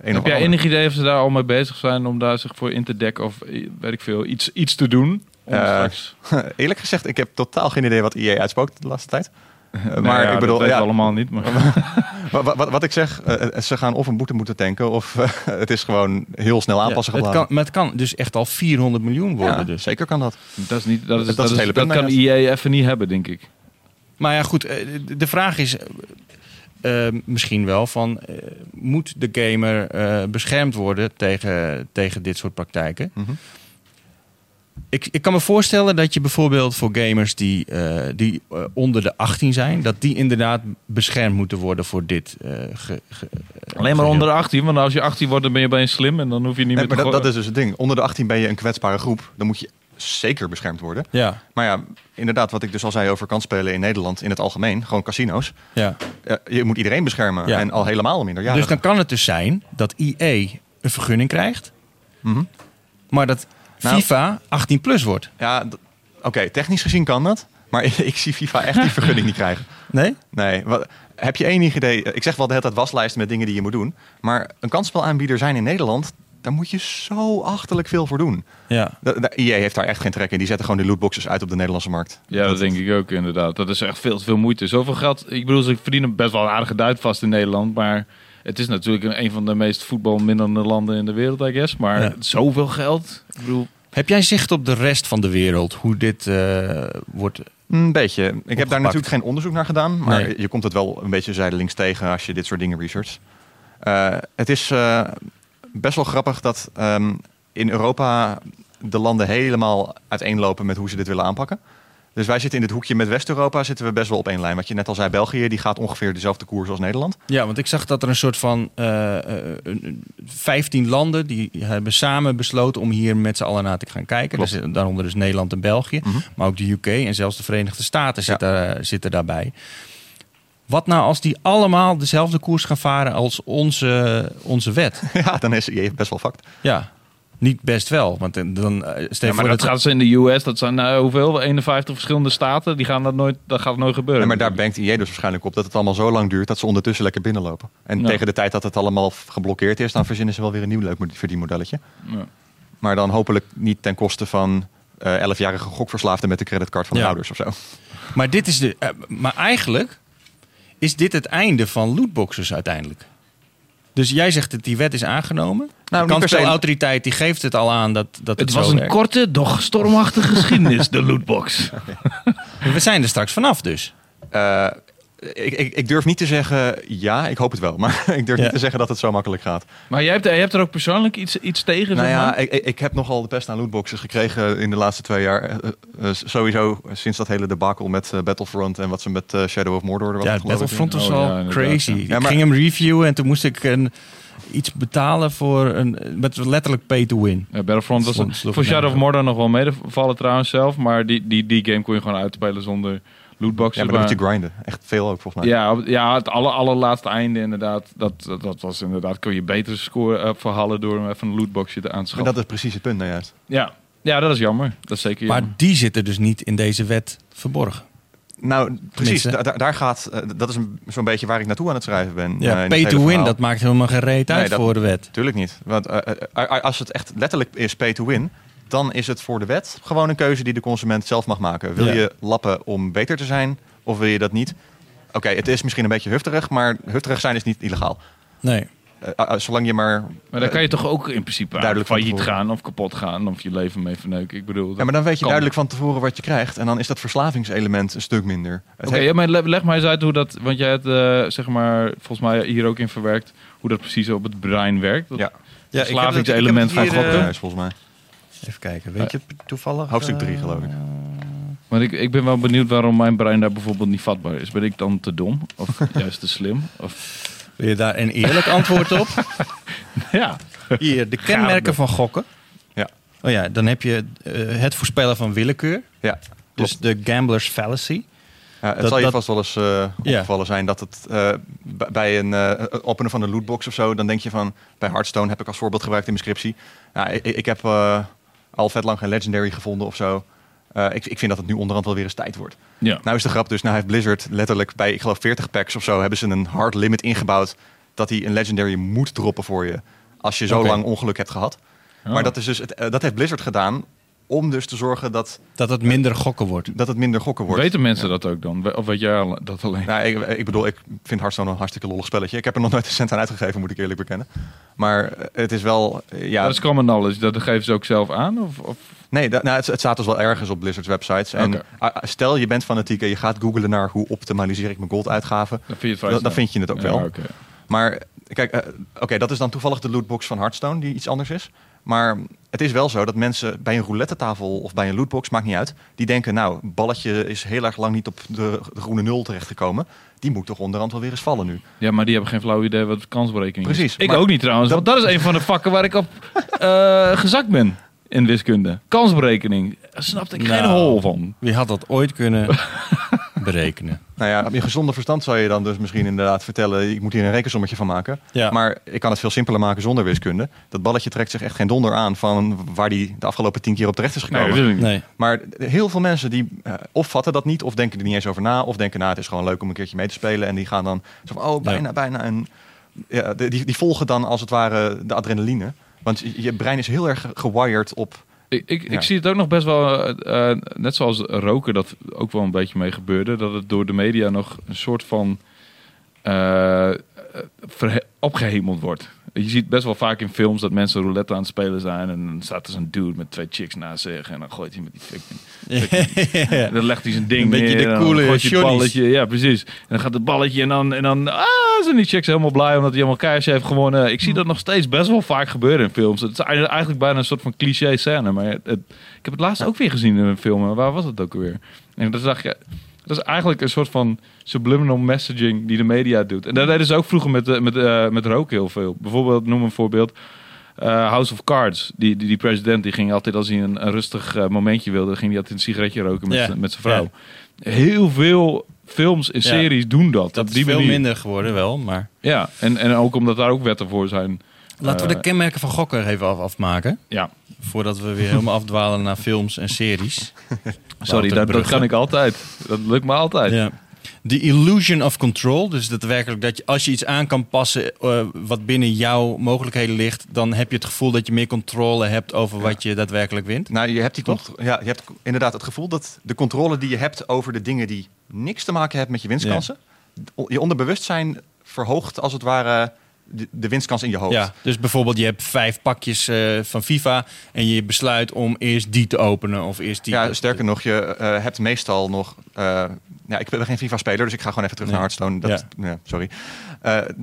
een Heb jij enig idee of ze daar al mee bezig zijn om daar zich voor in te dekken of eh, weet ik veel, iets, iets te doen? Straks- *laughs* Eerlijk gezegd, ik heb totaal geen idee wat EA uitspookt de laatste tijd. *laughs* Eh, Nou maar ja, ik bedoel, dat ja, allemaal niet. Maar *laughs* Wat, wat, wat ik zeg, eh, ze gaan of een boete moeten tanken, of eh, *laughs* het is gewoon heel snel aanpassen Ja, het geladen. kan, maar het kan dus echt al 400 miljoen worden. Ja, dus. zeker kan dat. dat is niet, dat is, Dat dat is is, het hele dat kan EA even niet hebben, denk ik. Maar ja, goed. eh, de- vraag is eh, eh, misschien wel van... eh, moet de gamer eh, beschermd worden tegen, tegen dit soort praktijken? Mhm. Ik, ik kan me voorstellen dat je bijvoorbeeld voor gamers die, eh, die eh, onder de 18 zijn... dat die inderdaad beschermd moeten worden voor dit. eh, ge- ge- Alleen maar onder de 18, want als je 18 wordt, dan ben je opeens slim en dan hoef je niet Nee, meer maar te dat, dat is dus het ding. Onder de 18 ben je een kwetsbare groep. Dan moet je zeker beschermd worden. Ja, Maar ja, inderdaad, wat ik dus al zei over kansspelen in Nederland in het algemeen, gewoon casino's. ja. Je moet iedereen beschermen. Ja. En al helemaal minderjarigen. Dus dan kan het dus zijn dat EA een vergunning krijgt... Mhm. maar dat Nou- FIFA 18 plus wordt. Ja, d- oké, technisch gezien kan dat. Maar *laughs* ik zie FIFA echt die vergunning niet krijgen. Nee? Nee, wat, heb je enig idee? Ik zeg wel de hele tijd waslijsten met dingen die je moet doen. Maar een kansspelaanbieder zijn in Nederland, daar moet je zo achterlijk veel voor doen. Ja. De, de EA heeft daar echt geen trek in. Die zetten gewoon de lootboxes uit op de Nederlandse markt. Ja, dat denk ik ook inderdaad. Dat is echt veel te veel moeite. Zoveel geld. Ik bedoel, ze verdienen best wel een aardige duit vast in Nederland. Maar het is natuurlijk een, een van de meest voetbalminnende landen in de wereld, I guess. Maar Ja. zoveel geld. Ik bedoel, Heb jij zicht op de rest van de wereld? Hoe dit eh, wordt... Een beetje. Ik heb daar natuurlijk geen onderzoek naar gedaan. Maar Nee. je komt het wel een beetje zijdelings tegen als je dit soort dingen researcht. Eh, het is eh, best wel grappig dat ehm, in Europa de landen helemaal uiteenlopen met hoe ze dit willen aanpakken. Dus wij zitten in dit hoekje met West-Europa zitten we best wel op één lijn. Wat je net al zei, België die gaat ongeveer dezelfde koers als Nederland. Ja, want ik zag dat er een soort van eh, eh, een- een- 15 landen die hebben samen besloten om hier met z'n allen naar te gaan kijken. Dus, eh, daaronder dus Nederland en België, Mhm. maar ook de UK en zelfs de Verenigde Staten Ja. zitten, eh, zitten daarbij. Wat nou als die allemaal dezelfde koers gaan varen als onze, onze wet? *laughs* ja, dan is je best wel fucked. Ja, niet best wel. Want dan, stel ja, maar voor dat gaat ze in de US. Dat zijn nou, hoeveel? 51 verschillende staten. Die gaan dat nooit. Dat gaat nooit gebeuren. Ja, maar daar bankt IE dus waarschijnlijk op dat het allemaal zo lang duurt dat ze ondertussen lekker binnenlopen. En Ja. tegen de tijd dat het allemaal geblokkeerd is, dan verzinnen ze wel weer een nieuw leuk verdienmodelletje. Ja. Maar dan hopelijk niet ten koste van eh 11-jarige gokverslaafden met de creditcard van de ouders of zo. Maar, dit is de, eh, maar eigenlijk is dit het einde van lootboxes uiteindelijk. Dus jij zegt dat die wet is aangenomen. Nou, de kansspelautoriteit die geeft het al aan dat, dat het, Het was een werkt. korte, doch stormachtige geschiedenis, de lootbox. *laughs* We zijn er straks vanaf dus. Eh, ik, ik, ik durf niet te zeggen ja, ik hoop het wel. Maar *laughs* ik durf Ja. niet te zeggen dat het zo makkelijk gaat. Maar jij hebt, jij hebt er ook persoonlijk iets, iets tegen? Nou zeg ja, maar? ik, ik- ik heb nogal de pest aan lootboxes gekregen in de laatste twee jaar. Eh, eh, sowieso sinds dat hele debacle met eh, Battlefront en wat ze met eh, Shadow of Mordor... Wat Ja, Battlefront was Oh, al ja, crazy. ja. Ja, ik maar- ging hem reviewen en toen moest ik een, iets betalen voor een... Met letterlijk pay to win. Ja, Battlefront was een, voor Shadow of Mordor nog wel medevallen trouwens zelf. Maar die, die, die game kon je gewoon uitspelen zonder lootboxes. Ja, maar dan moet je grinden. Echt veel ook volgens mij. ja, ja, het aller, allerlaatste einde inderdaad. Dat, dat, dat was inderdaad, kon je beter scoren uh, verhalen door hem even een lootboxje te aan te Maar schaffen. dat is precies het punt nou juist. Ja. ja, dat is jammer. Dat is zeker Maar die zitten dus niet in deze wet verborgen. Nou, precies. Da- daar gaat, eh, dat is een- zo'n beetje waar ik naartoe aan het schrijven ben. Ja, eh, pay to win, verhaal. dat maakt helemaal geen reet uit Nee, dat- voor de wet. Tuurlijk niet. Want eh, eh, eh, als het echt letterlijk is pay to win, dan is het voor de wet gewoon een keuze die de consument zelf mag maken. Wil Ja. je lappen om beter te zijn of wil je dat niet? Oké, het is misschien een beetje hufterig, maar hufterig zijn is niet illegaal. Nee. Eh, eh, zolang je maar. Maar dan kan je toch ook in principe duidelijk van failliet gaan of kapot gaan of je leven mee verneuken. Ik bedoel, Ja, maar dan weet je kan. duidelijk van tevoren wat je krijgt. En dan is dat verslavingselement een stuk minder. Oké, heeft- ja, maar le- leg maar eens uit hoe dat, want jij hebt eh, zeg maar volgens mij hier ook in verwerkt hoe dat precies op het brein werkt. Dat Ja. verslavingselement van hier, gokken. eh, Ja, is volgens mij. Even kijken, weet je het toevallig? Hoofdstuk drie, eh, geloof ik. Maar ik, ik ben wel benieuwd waarom mijn brein daar bijvoorbeeld niet vatbaar is. Ben ik dan te dom of *laughs* juist te slim? Of, Wil je daar een eerlijk antwoord op? *laughs* ja. Hier, de kenmerken van gokken. Ja. Oh ja, dan heb je eh, het voorspellen van willekeur. Ja, Dus de gambler's fallacy. Ja, het Dat- zal je dat- vast wel eens eh, opgevallen zijn dat het eh, bij een eh, openen van een lootbox of zo, dan denk je van, bij Hearthstone heb ik als voorbeeld gebruikt in mijn scriptie. Ja, ik, ik heb eh, al vet lang geen legendary gevonden of zo. Eh, ik, ik vind dat het nu onderhand wel weer eens tijd wordt. ja. Nou is de grap dus, nou heeft Blizzard letterlijk bij, ik geloof 40 packs of zo, hebben ze een hard limit ingebouwd dat hij een legendary moet droppen voor je als je zo lang ongeluk hebt gehad. Oh. Maar dat, is dus het, eh, dat heeft Blizzard gedaan om dus te zorgen dat, Dat het minder gokken wordt. dat het minder gokken wordt. Weten mensen Ja. dat ook dan? Of weet jij dat alleen? Nou, ik, ik bedoel, ik vind Hearthstone een hartstikke lollig spelletje. Ik heb er nog nooit een cent aan uitgegeven, moet ik eerlijk bekennen. Maar eh, het is wel, eh, ja... dat is common knowledge. Dat geven ze ook zelf aan? Of, of? Nee, dat, nou, het, het staat dus wel ergens op Blizzard's websites. En stel je bent fanatiek en je gaat googlen naar hoe optimaliseer ik mijn gold uitgaven. Dan vind je het Dan, dan vind je het ook Ja, wel. Maar kijk, eh, oké, dat is dan toevallig de lootbox van Hearthstone die iets anders is. Maar het is wel zo dat mensen bij een roulette tafel of bij een lootbox, maakt niet uit, die denken, nou, balletje is heel erg lang niet op de, de groene nul terechtgekomen. Die moet toch onderhand wel weer eens vallen nu. Ja, maar die hebben geen flauw idee wat kansberekening Precies, is. Ik maar ook niet trouwens, dat- want dat is een van de vakken waar ik op *laughs* eh, gezakt ben in wiskunde. Kansberekening. Daar snapte ik geen Nou. hol van. Wie had dat ooit kunnen *laughs* berekenen? Nou ja, op je gezonde verstand zou je dan dus misschien inderdaad vertellen, ik moet hier een rekensommetje van maken. Ja. Maar ik kan het veel simpeler maken zonder wiskunde. Dat balletje trekt zich echt geen donder aan van waar die de afgelopen tien keer op terecht is gekomen. Nee. Maar heel veel mensen die eh, of vatten dat niet, of denken er niet eens over na, of denken, nou, het is gewoon leuk om een keertje mee te spelen. En die gaan dan zo van, oh, bijna, bijna. En ja, die, die volgen dan als het ware de adrenaline. Want je- je brein is heel erg gewired op. Ik, ik, Ja. ik zie het ook nog best wel, eh, eh, net zoals roken, dat ook wel een beetje mee gebeurde. Dat het door de media nog een soort van eh, eh, opgehemeld wordt. Je ziet best wel vaak in films dat mensen roulette aan het spelen zijn. En dan staat er zo'n dude met twee chicks naast zich. En dan gooit hij met die fucking *laughs* En dan legt hij zijn ding Een beetje neer. de dan coole gooit balletje. Ja, precies. En dan gaat het balletje en dan, en dan ah, zijn die chicks helemaal blij omdat hij helemaal cash heeft gewonnen. Ik zie dat nog steeds best wel vaak gebeuren in films. Het is eigenlijk bijna een soort van cliché scène. Maar het, ik heb het laatst ook weer gezien in een film. Waar was het ook alweer? En dat zag je... Dat is eigenlijk een soort van subliminal messaging die de media doet. En dat deden ze ook vroeger met, eh, met, eh, met roken heel veel. Bijvoorbeeld, noem een voorbeeld. eh, House of Cards. Die, die, die president die ging altijd als hij een, een rustig momentje wilde, ging hij altijd een sigaretje roken met, Ja. met zijn vrouw. Heel veel films en Ja. series doen dat. Dat is die veel manier. minder geworden wel, maar... Ja, en, en ook omdat daar ook wetten voor zijn. Laten we Eh, de kenmerken van gokken even af, afmaken. Ja, Voordat we weer helemaal *laughs* afdwalen naar films en series. *laughs* sorry, dat, dat kan ik altijd. Dat lukt me altijd. Ja. The illusion of control. Dus dat werkelijk dat je, als je iets aan kan passen eh, wat binnen jouw mogelijkheden ligt, dan heb je het gevoel dat je meer controle hebt over wat je daadwerkelijk wint. Nou, je hebt, die Toch? ja, je hebt inderdaad het gevoel dat de controle die je hebt over de dingen die niks te maken hebben met je winstkansen, je onderbewustzijn verhoogt als het ware de, de winstkans in je hoofd. Ja, dus bijvoorbeeld je hebt vijf pakjes eh, van FIFA en je besluit om eerst die te openen of eerst die. Ja, sterker nog, je eh, hebt meestal nog. eh, ja, ik ben geen FIFA-speler, dus ik ga gewoon even terug Nee. naar Hearthstone. Dat, ja. sorry.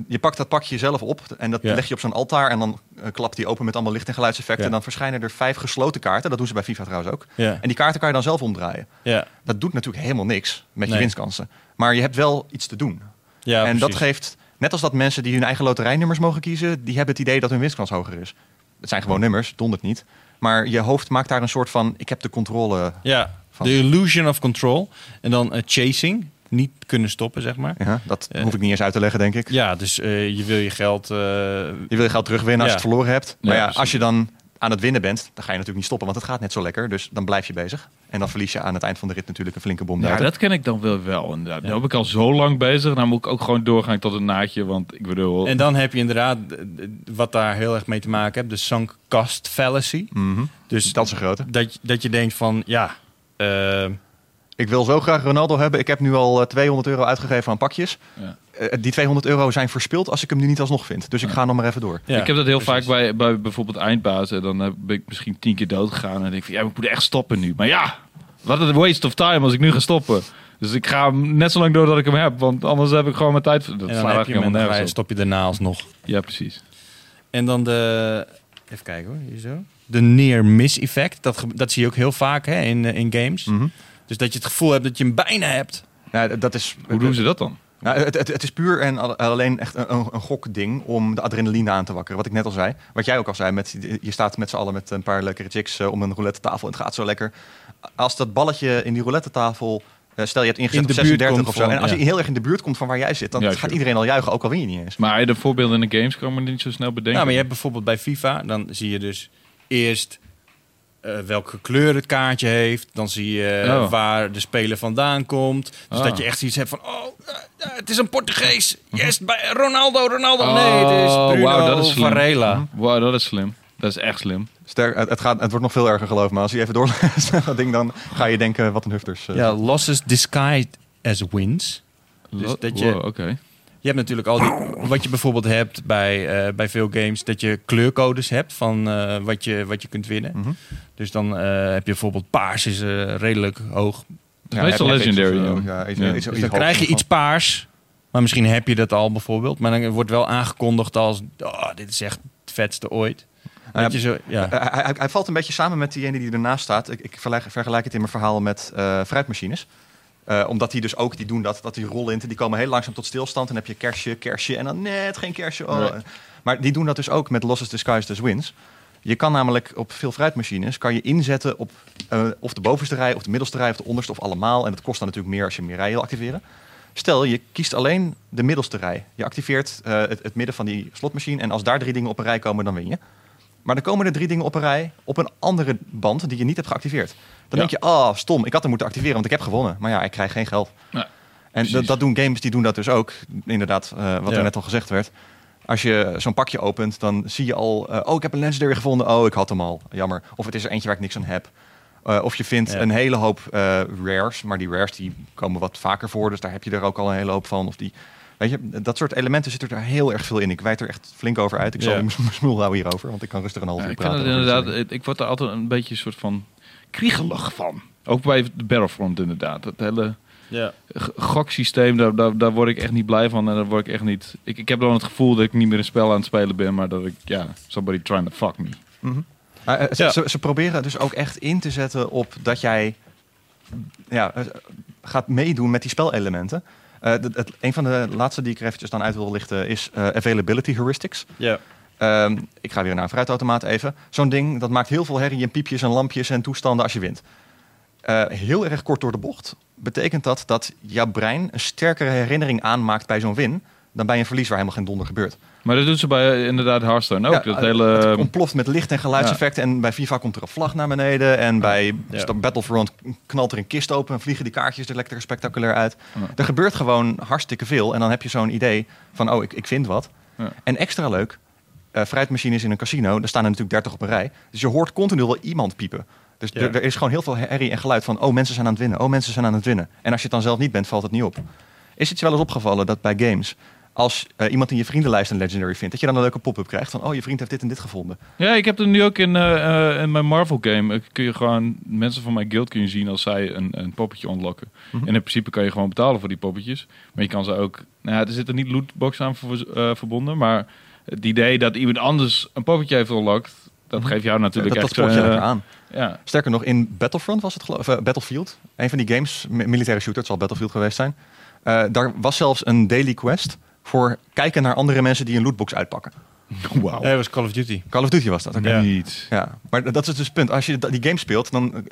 Je pakt dat pakje zelf op en dat Ja. leg je op zo'n altaar. En dan klapt die open met allemaal licht- en geluidseffecten. Ja. En dan verschijnen er vijf gesloten kaarten. Dat doen ze bij FIFA trouwens ook. En die kaarten kan je dan zelf omdraaien. ja, Dat doet natuurlijk helemaal niks met je winstkansen. Maar je hebt wel iets te doen. ja en dat geeft, net als dat mensen die hun eigen loterijnummers mogen kiezen, die hebben het idee dat hun winstkans hoger is. Het zijn gewoon nummers, dondert niet. Maar je hoofd maakt daar een soort van, ik heb de controle. Ja, the illusion of control. En dan eh, chasing, niet kunnen stoppen, zeg maar. Ja, dat Eh. hoef ik niet eens uit te leggen, denk ik. Ja, dus eh, je wil je geld. Je wil je geld terugwinnen als je het verloren hebt. Maar Ja, als je dan aan het winnen bent, dan ga je natuurlijk niet stoppen, want het gaat net zo lekker. Dus dan blijf je bezig. En dan verlies je aan het eind van de rit natuurlijk een flinke bom. Ja, dat ken ik dan wel wel. Inderdaad. Ja. Nu heb ik al zo lang bezig. Dan moet ik ook gewoon doorgaan tot een naadje. Want ik bedoel... En dan heb je inderdaad wat daar heel erg mee te maken hebt, de sunk cost fallacy. Mhm. Dus Dat is een grote. dat, dat je denkt van ja. eh, Ik wil zo graag Ronaldo hebben. Ik heb nu al eh, 200 euro uitgegeven aan pakjes. Ja. Eh, die 200 euro zijn verspild als ik hem nu niet alsnog vind. Dus ik Ja. ga nog maar even door. ja, ik heb dat heel precies. vaak bij, bij bijvoorbeeld eindbazen. Dan eh, ben ik misschien tien keer dood gegaan. En denk ik van, ja, ik moet echt stoppen nu. Maar ja, wat een waste of time als ik nu ga stoppen. Dus ik ga hem net zo lang door dat ik hem heb. Want anders heb ik gewoon mijn tijd... Dat En dan heb je hem stop je daarna alsnog. Ja, precies. En dan de. Even kijken hoor, hier zo. De near miss effect. Dat, dat zie je ook heel vaak hè, in, eh, in games. Mhm. Dus dat je het gevoel hebt dat je hem bijna hebt. Nou, dat is, Hoe doen ze dat dan? Nou, het, het, het is puur en al- alleen echt een, een, gokding om de adrenaline aan te wakkeren. Wat ik net al zei. Wat jij ook al zei. Met, je staat met z'n allen met een paar lekkere chicks eh, om een roulette tafel. En het gaat zo lekker. Als dat balletje in die roulette tafel. stel je hebt ingezet In op de buurt 36 komt of zo. van- en als ja. je heel erg in de buurt komt van waar jij zit. Dan Ja, gaat sure. iedereen al juichen. Ook al win je niet eens. Maar de voorbeelden in de games kan me niet zo snel bedenken. Nou, maar je hebt bijvoorbeeld bij FIFA, dan zie je dus eerst. Eh, welke kleur het kaartje heeft. Dan zie je eh, Oh. waar de speler vandaan komt. Dus dat je echt zoiets hebt van... Oh, eh, het is een Portugees. Yes, bij Ronaldo, Ronaldo. nee, het is Oh, Bruno wauw, dat is slim. Varela. Wow, dat is slim. Dat is echt slim. Sterk, het, gaat, het wordt nog veel erger geloof me. Als je even doorleest *laughs* dat ding, dan ga je denken wat een hufters. Ja, losses disguised as wins. Dus dat je- Wow, Oké. Je hebt natuurlijk al die... Wat je bijvoorbeeld hebt bij, eh, bij veel games... dat je kleurcodes hebt van eh, wat, je, wat je kunt winnen. Mhm. Dus dan eh, heb je bijvoorbeeld paars is redelijk hoog. is meestal of legendary, ja. Ja, iets, Ja. iets- Dus dan krijg je iets paars. Maar misschien heb je dat al bijvoorbeeld. Maar dan wordt wel aangekondigd als... Oh, dit is echt het vetste ooit. Je zo, ja. Hij, hij, hij valt een beetje samen met diegene die ernaast staat. Ik, ik vergelijk, vergelijk het in mijn verhaal met eh fruitmachines. Eh, omdat die dus ook, die doen dat, dat die rollinten, die komen heel langzaam tot stilstand. En dan heb je kersje, kersje en dan net geen kersje. Oh. Nee. Maar die doen dat dus ook met losses disguised as wins. Je kan namelijk op veel fruitmachines kan je inzetten op eh, of de bovenste rij, of de middelste rij, of de onderste, of allemaal. En dat kost dan natuurlijk meer als je meer rijen wil activeren. Stel, je kiest alleen de middelste rij. Je activeert eh, het, het midden van die slotmachine. En als daar drie dingen op een rij komen, dan win je. Maar dan komen er drie dingen op een rij op een andere band die je niet hebt geactiveerd. Dan Ja. denk je, oh stom, ik had hem moeten activeren, want ik heb gewonnen. Maar ja, ik krijg geen geld. En dat, dat doen games, die doen dat dus ook. Inderdaad, eh, wat er net al gezegd werd. Als je zo'n pakje opent, dan zie je al... eh, oh, ik heb een legendary gevonden. Oh, ik had hem al. Jammer. Of het is er eentje waar ik niks aan heb. Eh, of je vindt Ja. een hele hoop rares. Maar die rares die komen wat vaker voor. Dus daar heb je er ook al een hele hoop van. Of die, weet je, dat soort elementen zitten er heel erg veel in. Ik wijd er echt flink over uit. Ik zal mijn smoel houden hierover. Want ik kan rustig een half uur ik, praten. dit inderdaad, ik, ik word er altijd een beetje een soort van kriegelig van. Ook bij de Battlefront inderdaad. Het hele ja. goksysteem, daar, daar, daar word ik echt niet blij van. En daar word ik echt niet... Ik, ik heb dan het gevoel dat ik niet meer een spel aan het spelen ben, maar dat ik, ja, somebody trying to fuck me. Mhm. Eh, ze, Ja. ze, ze proberen dus ook echt in te zetten op dat jij ja, eh, gaat meedoen met die spelelementen. Eh, dat- het, een van de laatste die ik er eventjes dan uit wil lichten is eh, availability heuristics. ja. Ehm, ik ga weer naar een fruitautomaat even. Zo'n ding dat maakt heel veel herrie en piepjes en lampjes en toestanden als je wint. Eh, heel erg kort door de bocht betekent dat dat jouw brein een sterkere herinnering aanmaakt bij zo'n win dan bij een verlies waar helemaal geen donder gebeurt. Maar dat doen ze bij eh, inderdaad Hearthstone ook. Ja, dat eh, hele... het ontploft met licht- en geluidseffecten. En bij FIFA komt er een vlag naar beneden. En bij Ja. Battlefront knalt er een kist open. En vliegen die kaartjes er lekker spectaculair uit. Er gebeurt gewoon hartstikke veel. En dan heb je zo'n idee van, oh, ik, ik vind wat. En extra leuk, eh fruitmachines in een casino. Daar staan er natuurlijk 30 op een rij. Dus je hoort continu wel iemand piepen. Dus Ja. er, is gewoon heel veel herrie en geluid van... oh, mensen zijn aan het winnen. Oh, mensen zijn aan het winnen. En als je het dan zelf niet bent, valt het niet op. Is het je wel eens opgevallen dat bij games... als eh, iemand in je vriendenlijst een legendary vindt... dat je dan een leuke pop-up krijgt van... oh, je vriend heeft dit en dit gevonden. Ja, ik heb er nu ook in, eh, in mijn Marvel game. Kun je gewoon mensen van mijn guild kun je zien als zij een, een poppetje ontlokken. Mhm. En in principe kan je gewoon betalen voor die poppetjes. Maar je kan ze ook. Nou, ja, er zit er niet lootbox aan ver- verbonden. Maar het idee dat iemand anders een poppetje heeft ontlokt. Dat Mhm. geeft jou natuurlijk dat dat echt. sport je eh, lekker aan. ja. Sterker nog, in Battlefront was het geloof eh, Battlefield. Een van die games, mi- militaire shooter, het zal Battlefield geweest zijn. Eh, daar was zelfs een daily quest voor kijken naar andere mensen die een lootbox uitpakken. *laughs* Wauw. Nee, dat was Call of Duty. Call of Duty was dat. oké. Ja. Niet. Ja, maar dat is dus het punt. Als je die game speelt, dan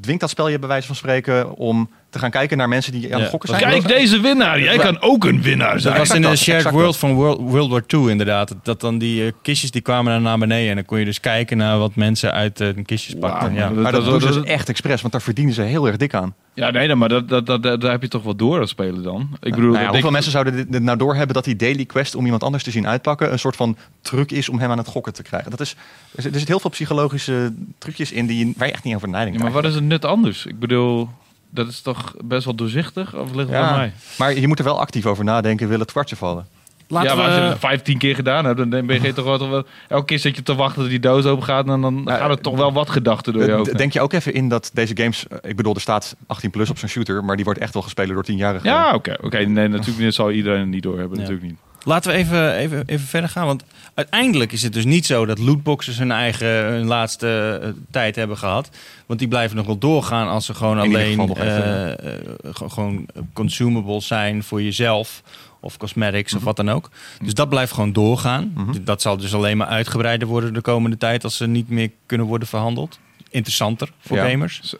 dwingt dat spel je bij wijze van spreken om te gaan kijken naar mensen die aan het Ja. gokken zijn. Kijk, deze winnaar. Jij kan ook een winnaar Dat zijn. was in de dat, shared world dat. van World, World War II inderdaad. Dat, dat dan die eh, kistjes die kwamen dan naar beneden. En dan kon je dus kijken naar wat mensen uit eh, de kistjes pakten. Ja. Maar dat, Dat- doen ze dat- dus echt expres, want daar verdienen ze heel erg dik aan. Ja, nee, dan, maar dat, dat, dat, dat- daar heb je toch wel door als spelen dan. Ik bedoel, Nou ja, ik- hoeveel mensen zouden dit, dit nou doorhebben dat die daily quest om iemand anders te zien uitpakken een soort van truc is om hem aan het gokken te krijgen? Dat is, er, zit, er zit heel veel psychologische trucjes in die, je- waar je echt niet over nadenkt. Ja, maar wat is het nut anders? Ik bedoel, dat is toch best wel doorzichtig? Of ligt het Ja, aan mij? Maar je moet er wel actief over nadenken, wil het kwartje vallen? Laten ja, maar als je het vijftien keer gedaan hebt, dan ben je *laughs* toch wel... toch wel- Elke keer zit je te wachten dat die doos open gaat... en dan Nou, gaat er toch wel wat gedachten door je hoofd. Denk je ook even in dat deze games, eh, ik bedoel, er staat 18 plus op zo'n shooter, maar die wordt echt wel gespeeld door 10-jarigen. Ja, oké. oké. Nee, natuurlijk dit zal iedereen het niet doorhebben. Ja. Natuurlijk niet. Laten we even, even, even verder gaan. Want uiteindelijk is het dus niet zo dat lootboxes hun eigen hun laatste eh, tijd hebben gehad. Want die blijven nog wel doorgaan als ze gewoon In alleen geval nog even, eh, eh, ge- gewoon consumables zijn voor jezelf. Of cosmetics of wat dan ook. Dus dat blijft gewoon doorgaan. Mhm. Dat zal dus alleen maar uitgebreider worden de komende tijd als ze niet meer kunnen worden verhandeld. Interessanter voor Ja. gamers.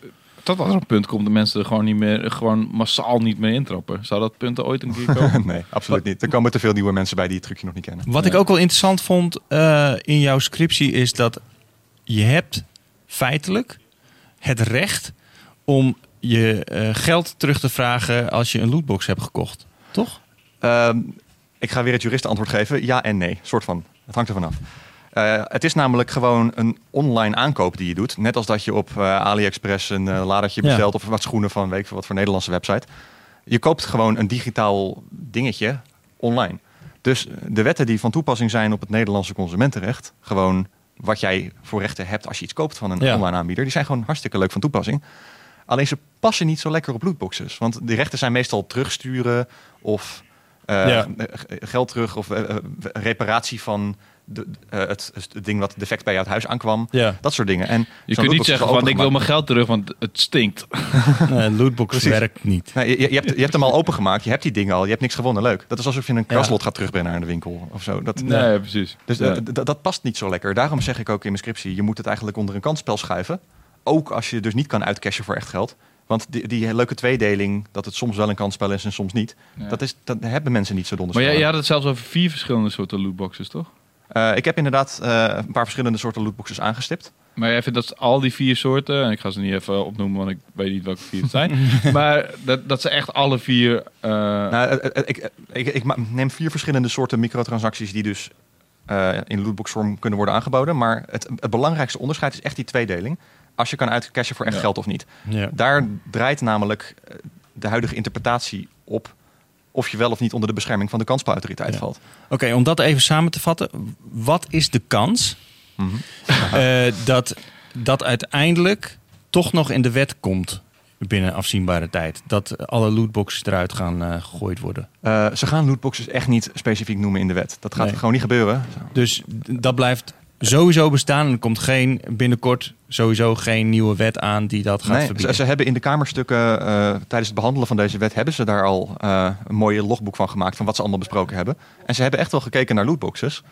Tot als er een punt komt dat mensen er gewoon, niet meer, gewoon massaal niet meer intrappen. Zou dat punt er ooit een keer komen? *laughs* nee, absoluut niet. Er komen te veel nieuwe mensen bij die het trucje nog niet kennen. Wat ik ook wel interessant vond eh, in jouw scriptie is dat je hebt feitelijk het recht om je eh, geld terug te vragen als je een lootbox hebt gekocht. Toch? Ehm, ik ga weer het juristenantwoord geven. Ja en nee, soort van. Het hangt er vanaf. Uh, het is namelijk gewoon een online aankoop die je doet. Net als dat je op eh, AliExpress een uh, ladertje bestelt of wat schoenen van weet ik wat voor Nederlandse website. Je koopt gewoon een digitaal dingetje online. Dus de wetten die van toepassing zijn op het Nederlandse consumentenrecht, gewoon wat jij voor rechten hebt als je iets koopt van een online aanbieder, die zijn gewoon hartstikke leuk van toepassing. Alleen ze passen niet zo lekker op lootboxes. Want die rechten zijn meestal terugsturen of uh, geld terug of uh, reparatie van de, uh, het, het, ding wat defect bij jou het huis aankwam. Ja. Dat soort dingen. En je kunt niet zeggen van ik wil mijn geld terug, want het stinkt. *laughs* nee, lootbox werkt niet. Nee, je, je, hebt, je hebt hem al opengemaakt, je hebt die dingen al, je hebt niks gewonnen, leuk. Dat is alsof je een kraslot gaat terugbrengen naar de winkel of zo. Dat, nee, precies. Dus dat past niet zo lekker. Daarom zeg ik ook in mijn scriptie, je moet het eigenlijk onder een kansspel schuiven. Ook als je dus niet kan uitcashen voor echt geld. Want die, die leuke tweedeling, dat het soms wel een kansspel is en soms niet, dat, is, dat hebben mensen niet zo donder. Maar jij, had het zelfs over vier verschillende soorten lootboxes, toch? Uh, ik heb inderdaad uh, een paar verschillende soorten lootboxes aangestipt. Maar jij vindt dat al die vier soorten, en ik ga ze niet even opnoemen, want ik weet niet welke vier het zijn, *laughs* maar dat, dat ze echt alle vier. Uh... Nou, ik, ik, ik, neem vier verschillende soorten microtransacties die dus in lootboxvorm kunnen worden aangeboden. Maar het, het belangrijkste onderscheid is echt die tweedeling als je kan uitcashen voor echt geld of niet. Ja. Daar draait namelijk eh, de huidige interpretatie op of je wel of niet onder de bescherming van de kansspelautoriteit valt. Oké, om dat even samen te vatten. Wat is de kans mm -hmm. dat dat uiteindelijk toch nog in de wet komt binnen afzienbare tijd? Dat alle lootboxes eruit gaan uh, gegooid worden? Uh, ze gaan lootboxes echt niet specifiek noemen in de wet. Dat gaat gewoon niet gebeuren. Dus dat blijft sowieso bestaan. Er komt geen binnenkort sowieso geen nieuwe wet aan die dat gaat nee, verbieden. Ze, ze, hebben in de Kamerstukken uh, tijdens het behandelen van deze wet hebben ze daar al uh, een mooie logboek van gemaakt van wat ze allemaal besproken hebben. En ze hebben echt wel gekeken naar lootboxes.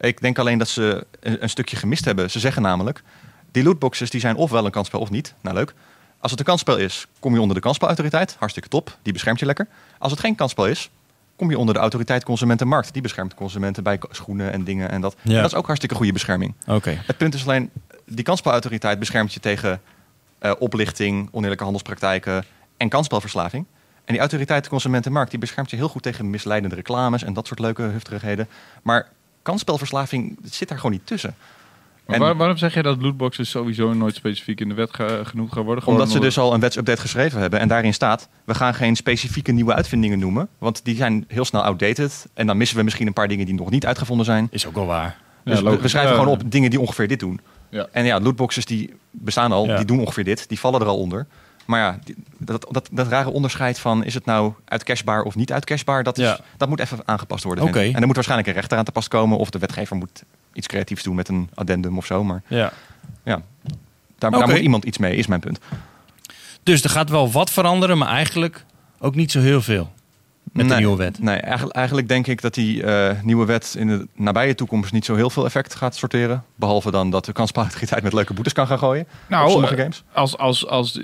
Ik denk alleen dat ze een, een stukje gemist hebben. Ze zeggen namelijk, die lootboxes die zijn ofwel een kansspel of niet. Nou leuk. Als het een kansspel is, kom je onder de kansspelautoriteit. Hartstikke top, die beschermt je lekker. Als het geen kansspel is, kom je onder de autoriteit Consumentenmarkt. Die beschermt consumenten bij schoenen en dingen en dat. Ja. dat is ook hartstikke goede bescherming. Oké. Het punt is alleen, die kansspelautoriteit beschermt je tegen uh, oplichting, oneerlijke handelspraktijken en kansspelverslaving. En die autoriteit Consumentenmarkt die beschermt je heel goed tegen misleidende reclames en dat soort leuke hufterigheden. Maar kansspelverslaving zit daar gewoon niet tussen. Maar waarom zeg je dat lootboxes sowieso nooit specifiek in de wet genoemd gaan worden? Omdat ze dus al een wetsupdate geschreven hebben. En daarin staat, we gaan geen specifieke nieuwe uitvindingen noemen. Want die zijn heel snel outdated. En dan missen we misschien een paar dingen die nog niet uitgevonden zijn. Is ook wel waar. Dus ja, we, schrijven gewoon op dingen die ongeveer dit doen. Ja. En ja, lootboxes die bestaan al, die doen ongeveer dit. Die vallen er al onder. Maar ja, dat, dat, dat rare onderscheid van is het nou uitcashbaar of niet uitcashbaar, dat, is, dat moet even aangepast worden. Okay. En er moet waarschijnlijk een rechter aan te pas komen of de wetgever moet iets creatiefs doen met een addendum of zo. Maar ja, ja daar, daar moet iemand iets mee, is mijn punt. Dus er gaat wel wat veranderen, maar eigenlijk ook niet zo heel veel met de nieuwe wet? Nee, eigenlijk, eigenlijk denk ik dat die uh, nieuwe wet in de nabije toekomst niet zo heel veel effect gaat sorteren. Behalve dan dat de kansspelautoriteit met leuke boetes kan gaan gooien. Nou, sommige uh, games. Als, als, als,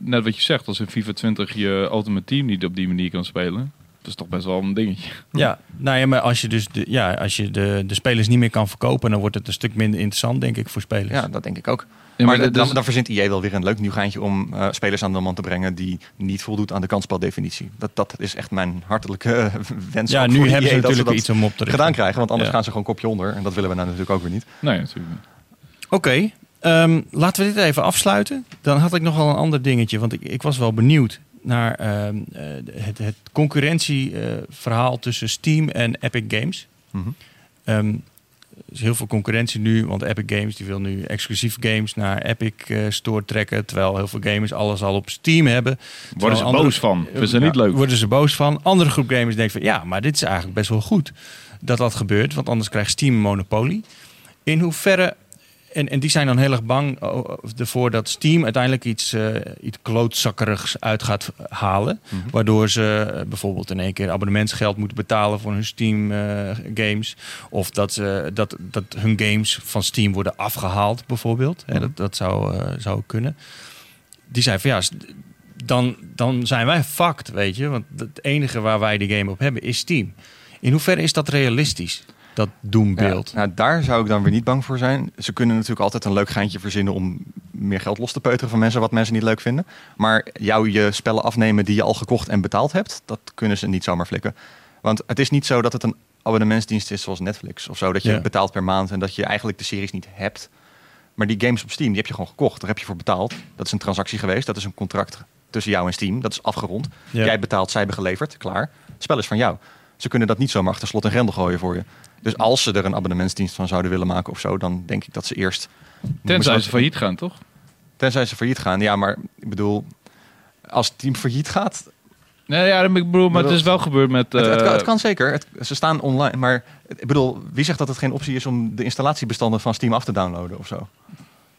net wat je zegt, als in FIFA 20 je Ultimate Team niet op die manier kan spelen. Dat is toch best wel een dingetje. Ja, nou ja, maar als je dus de, ja, als je de, de spelers niet meer kan verkopen, dan wordt het een stuk minder interessant, denk ik, voor spelers. Ja, dat denk ik ook maar, dan, dus- dan, verzint IE wel weer een leuk nieuw geintje om uh, spelers aan de man te brengen die niet voldoet aan de kansspaldefinitie. Dat, dat is echt mijn hartelijke uh, wens. Ja, nu hebben ze natuurlijk iets om op te gedaan krijgen, want anders gaan ze gewoon kopje onder. En dat willen we nou natuurlijk ook weer niet. Nee, natuurlijk niet. Oké, um, laten we dit even afsluiten. Dan had ik nog wel een ander dingetje, want ik, ik was wel benieuwd naar uh, het, het concurrentieverhaal tussen Steam en Epic Games. Mm -hmm is heel veel concurrentie nu, want Epic Games die wil nu exclusief games naar Epic uh, Store trekken, terwijl heel veel gamers alles al op Steam hebben. Worden ze boos van? Vinden ze niet leuk? Worden ze boos van? Andere groep gamers denkt van ja, maar dit is eigenlijk best wel goed dat dat gebeurt, want anders krijgt Steam een monopolie. In hoeverre en, en die zijn dan heel erg bang ervoor dat Steam uiteindelijk iets, uh, iets klootzakerigs uit gaat halen. Mhm. Waardoor ze uh, bijvoorbeeld in één keer abonnementsgeld moeten betalen voor hun Steam uh, games. Of dat, ze, dat, dat hun games van Steam worden afgehaald, bijvoorbeeld. Mm dat, dat zou, zou kunnen. Die zijn van ja, dan, dan zijn wij fucked, weet je. Want het enige waar wij de game op hebben is Steam. In hoeverre is dat realistisch? Dat doembeeld. Ja, nou, daar zou ik dan weer niet bang voor zijn. Ze kunnen natuurlijk altijd een leuk geintje verzinnen om meer geld los te peuteren van mensen wat mensen niet leuk vinden. Maar jou je spellen afnemen die je al gekocht en betaald hebt, dat kunnen ze niet zomaar flikken. Want het is niet zo dat het een abonnementsdienst is zoals Netflix of zo. Dat je Ja. betaalt per maand en dat je eigenlijk de series niet hebt. Maar die games op Steam, die heb je gewoon gekocht. Daar heb je voor betaald. Dat is een transactie geweest. Dat is een contract tussen jou en Steam. Dat is afgerond. Ja. Jij betaalt, zij hebben geleverd. Klaar. Het spel is van jou. Ze kunnen dat niet zomaar achter slot en grendel gooien voor je. Dus als ze er een abonnementsdienst van zouden willen maken of zo, dan denk ik dat ze eerst. Tenzij ze failliet gaan, toch? Tenzij ze failliet gaan. Ja, maar ik bedoel, als het team failliet gaat. Nee, ja, ik bedoel, maar het is wel gebeurd met... het, het, kan, eh, het kan zeker. Het- ze staan online. Maar ik bedoel, wie zegt dat het geen optie is om de installatiebestanden van Steam af te downloaden of zo?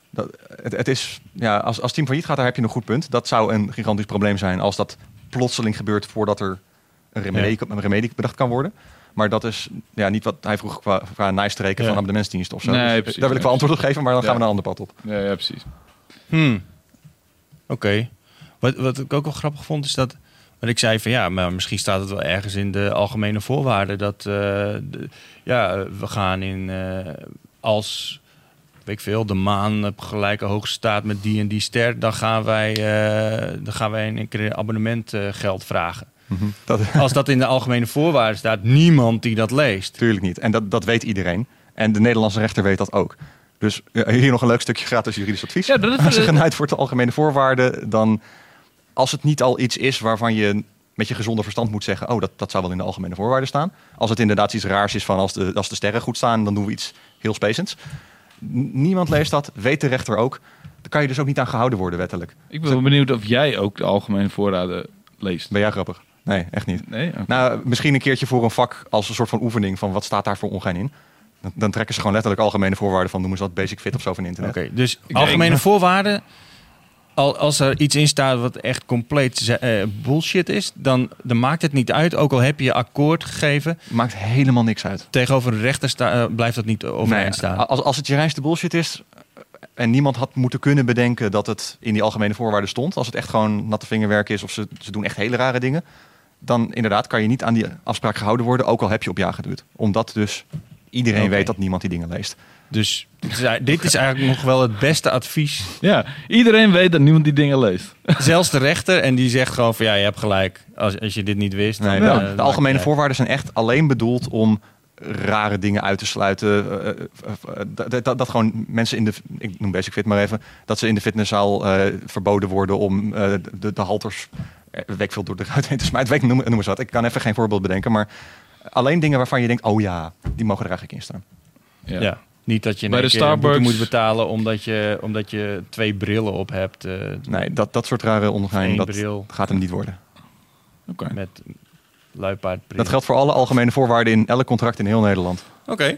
Dat, het, het is, ja, als, als Steam failliet gaat, daar heb je een goed punt. Dat zou een gigantisch probleem zijn als dat plotseling gebeurt voordat er een remedie, een remedie bedacht kan worden. Maar dat is ja, niet wat hij vroeg qua, qua nice-streken Ja. van abonnementsdiensten of zo. Nee, Dus precies. daar wil ik wel antwoord op geven, maar dan gaan we naar een ander pad op. Ja, ja, precies. Hmm. Oké. Wat, wat ik ook wel grappig vond is dat. Wat ik zei van ja, maar misschien staat het wel ergens in de algemene voorwaarden dat eh, de- ja, eh, we gaan in eh, als weet ik veel, de maan op gelijke hoogte staat met die en die ster, dan gaan wij, eh, dan gaan wij een keer abonnement eh, geld vragen. Dat *laughs* Als dat in de algemene voorwaarden staat, niemand die dat leest. natuurlijk niet. En dat, dat weet iedereen. En de Nederlandse rechter weet dat ook. Dus eh, hier nog een leuk stukje gratis juridisch advies. Ja, dat is- Als je genaaid wordt de algemene voorwaarden, dan als het niet al iets is waarvan je met je gezonde verstand moet zeggen, oh, dat, dat zou wel in de algemene voorwaarden staan. Als het inderdaad iets raars is van als de, als de sterren goed staan, dan doen we iets heel spacends. Niemand leest dat, weet de rechter ook. Daar kan je dus ook niet aan gehouden worden wettelijk. Ik ben wel benieuwd of jij ook de algemene voorraden leest. Ben jij grappig? Nee, echt niet. Nee? Nou, misschien een keertje voor een vak als een soort van oefening van wat staat daar voor ongein in. Dan, dan trekken ze gewoon letterlijk algemene voorwaarden van, noemen ze dat basic fit of zo van internet. Oké, dus algemene denk- voorwaarden. Al, als er iets in staat wat echt compleet eh, bullshit is, dan, dan maakt het niet uit. Ook al heb je akkoord gegeven, Maakt helemaal niks uit. tegenover de rechter sta, eh, blijft dat niet overeind staan. als, als het je reinste bullshit is eh, en niemand had moeten kunnen bedenken dat het in die algemene voorwaarden stond, als het echt gewoon natte vingerwerk is of ze, ze doen echt hele rare dingen, dan inderdaad kan je niet aan die afspraak gehouden worden, ook al heb je op ja geduurd. Omdat dus iedereen weet dat niemand die dingen leest. Dus dit is, ei- dit is eigenlijk nog wel het beste advies. Ja, iedereen weet dat niemand die dingen leest. *laughs* Zelfs de rechter, en die zegt gewoon van ja, je hebt gelijk. Als, als je dit niet wist. Nee, dan, de, eh, de algemene voorwaarden zijn echt alleen bedoeld om rare dingen uit te sluiten. eh, eh, dat, dat, dat gewoon mensen in de, ik noem basic fit maar even, dat ze in de fitnesszaal eh, verboden worden om eh, de, de halters, eh, weet ik veel, door de ruit heen te smijten. Weet ik, noem, noem eens wat. Ik kan even geen voorbeeld bedenken, maar alleen dingen waarvan je denkt, oh ja, die mogen er eigenlijk in staan. Ja. Ja. Niet dat je in Bij de Starbucks- moet betalen omdat je, omdat je twee brillen op hebt. eh, Nee, dat, dat soort rare ongein, dat bril. gaat hem niet worden. Oké. met luipaardbril. Dat geldt voor alle algemene voorwaarden in elk contract in heel Nederland. Oké.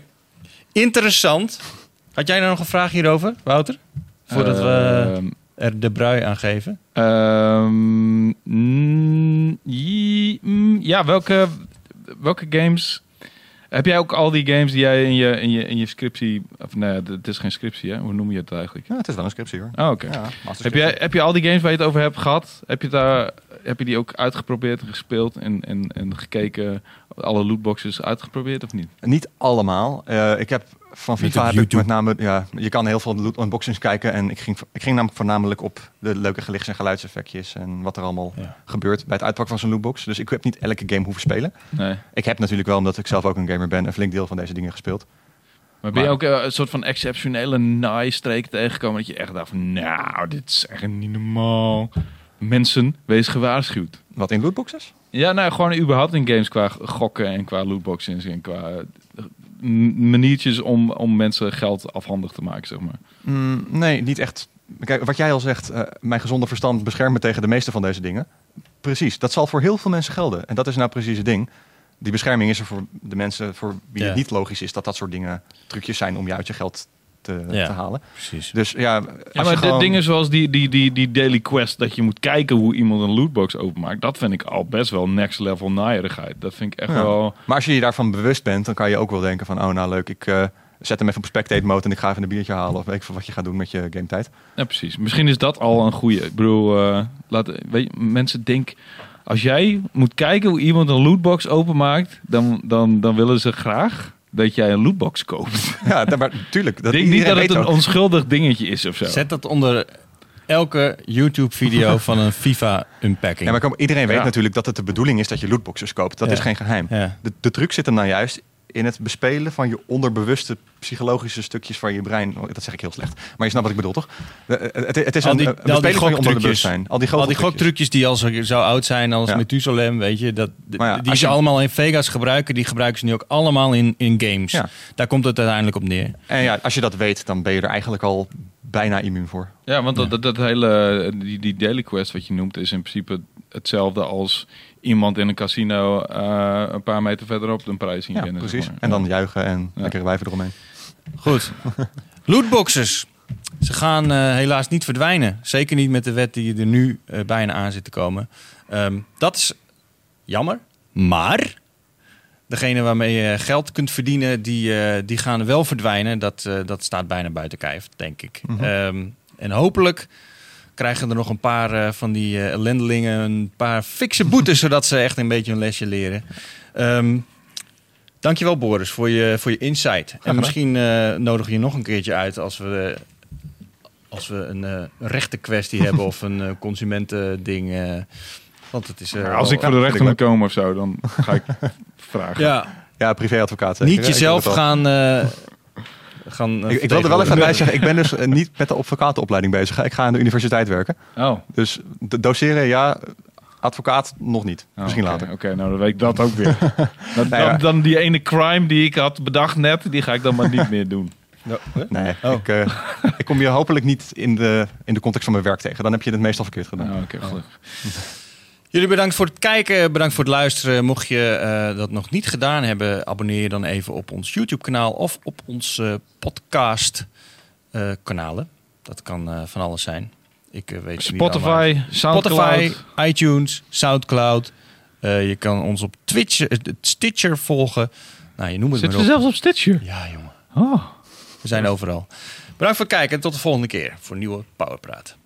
Interessant. Had jij nou nog een vraag hierover, Wouter? Voordat we Ehm, er de brui aan geven. Ehm, mm, mm, ja, welke, welke games... Heb jij ook al die games die jij in je, in je, in je scriptie... Of nee, het is geen scriptie, hè? Hoe noem je het eigenlijk? Ja, het is wel een scriptie hoor. Oh, oké. Ja, Heb, jij, heb je al die games waar je het over hebt gehad? Heb je, daar, heb je die ook uitgeprobeerd en gespeeld en, en, en gekeken? Alle lootboxes uitgeprobeerd of niet? Niet allemaal. Eh, ik heb van FIFA heb ik met name, ja, je kan heel veel loot unboxings kijken en ik ging, ik ging namelijk voornamelijk op de leuke gelichts- en geluidseffectjes en wat er allemaal Ja. gebeurt bij het uitpakken van zo'n lootbox. Dus ik heb niet elke game hoeven spelen. Nee. Ik heb natuurlijk wel, omdat ik zelf ook een gamer ben, een flink deel van deze dingen gespeeld. Maar ben je ook eh, een soort van exceptionele naai-streek tegengekomen dat je echt dacht van, nou, dit is echt niet normaal. Mensen, wees gewaarschuwd. Wat in lootboxes? Ja, nou, gewoon überhaupt in games qua gokken en qua lootboxes en qua maniertjes om, om mensen geld afhandig te maken, zeg maar. Mm, nee, niet echt. Kijk, wat jij al zegt, eh, mijn gezonde verstand beschermt me tegen de meeste van deze dingen. Precies, dat zal voor heel veel mensen gelden. En dat is nou precies het ding. Die bescherming is er voor de mensen voor wie Ja. het niet logisch is dat dat soort dingen trucjes zijn om je uit je geld te, Ja. te halen. Precies. Dus ja, maar gewoon- de dingen zoals die, die, die, die daily quest, dat je moet kijken hoe iemand een lootbox openmaakt, dat vind ik al best wel next level naaierigheid. Dat vind ik echt Ja. wel... Maar als je je daarvan bewust bent, dan kan je ook wel denken van, oh nou leuk, ik eh, zet hem even op spectate mode en ik ga even een biertje halen of weet ik veel wat je gaat doen met je game tijd. Ja, precies. Misschien is dat al een goede. Ik bedoel, eh, laat, weet je, mensen denken... Als jij moet kijken hoe iemand een lootbox openmaakt, dan, dan, dan willen ze graag dat jij een lootbox koopt. *laughs* Ja, dat- maar tuurlijk. Dat Ik denk niet dat het een ook. onschuldig dingetje is of zo. Zet dat onder elke YouTube-video *laughs* van een FIFA-unpacking. Ja, maar kom, iedereen weet Ja. natuurlijk dat het de bedoeling is dat je lootboxes koopt. Dat Ja. is geen geheim. Ja. De, de truc zit hem nou juist in het bespelen van je onderbewuste psychologische stukjes van je brein. Oh, Dat zeg ik heel slecht. Maar je snapt wat ik bedoel, toch? De- eh, Het, het is Al een, die- een al die bespeling van je onderbewustzijn. Al die Al die goktrucjes die al zo, zo oud zijn als Ja. Methusalem, weet je, dat, ja, die ze je- allemaal in Vegas gebruiken, die gebruiken ze nu ook allemaal in, in games. Ja. Daar komt het uiteindelijk op neer. En ja, als je dat weet, dan ben je er eigenlijk al bijna immuun voor. Ja, want dat, dat, dat hele, die, die daily quest wat je noemt, is in principe hetzelfde als iemand in een casino eh, een paar meter verderop een prijs zien Ja, winnen. zeg precies. maar. En dan Ja. juichen en Ja. lekkere wijven eromheen. Goed. *laughs* Lootboxes. Ze gaan eh, helaas niet verdwijnen. Zeker niet met de wet die er nu eh, bijna aan zit te komen. Ehm, dat is jammer. Maar degene waarmee je geld kunt verdienen, die, eh, die gaan wel verdwijnen. Dat, eh, dat staat bijna buiten kijf, denk ik. Mhm. Ehm, en hopelijk krijgen er nog een paar eh, van die eh, ellendelingen een paar fikse boetes, *laughs* zodat ze echt een beetje een lesje leren. Ehm dankjewel Boris voor je, voor je insight. En misschien eh nodig je nog een keertje uit als we, als we een eh rechtenkwestie *laughs* hebben of een eh, consumentending. eh, want het is... eh, als ik voor de rechter moet komen of zo, dan ga ik *laughs* vragen. ja, Ja, privéadvocaat. niet jezelf gaan... eh, gaan eh, Ik, ik wilde wel even bij zeggen, ik ben dus eh, niet met de advocatenopleiding bezig. Ik ga aan de universiteit werken. Oh. Dus de doseren, ja. Advocaat nog niet. Oh, Misschien later. Oké, nou dan weet ik dat ook weer. *laughs* dan, dan, dan die ene crime die ik had bedacht net, die ga ik dan maar niet meer doen. Nee, Oh. ik, eh, ik kom je hopelijk niet in de, in de context van mijn werk tegen. Dan heb je het meestal verkeerd gedaan. Oh, Oké, gelukkig. Jullie bedankt voor het kijken, bedankt voor het luisteren. Mocht je eh, dat nog niet gedaan hebben, abonneer je dan even op ons YouTube-kanaal of op onze podcast-kanalen. dat kan eh, van alles zijn. Ik eh, weet niet. Spotify, Soundcloud. Spotify, iTunes, Soundcloud. Eh, je kan ons op Twitch, eh, Stitcher volgen. Nou, je noemt het Zitten maar op. zelfs op Stitcher? Ja, jongen. Oh. We zijn overal. Bedankt voor het kijken en tot de volgende keer voor nieuwe Powerpraat.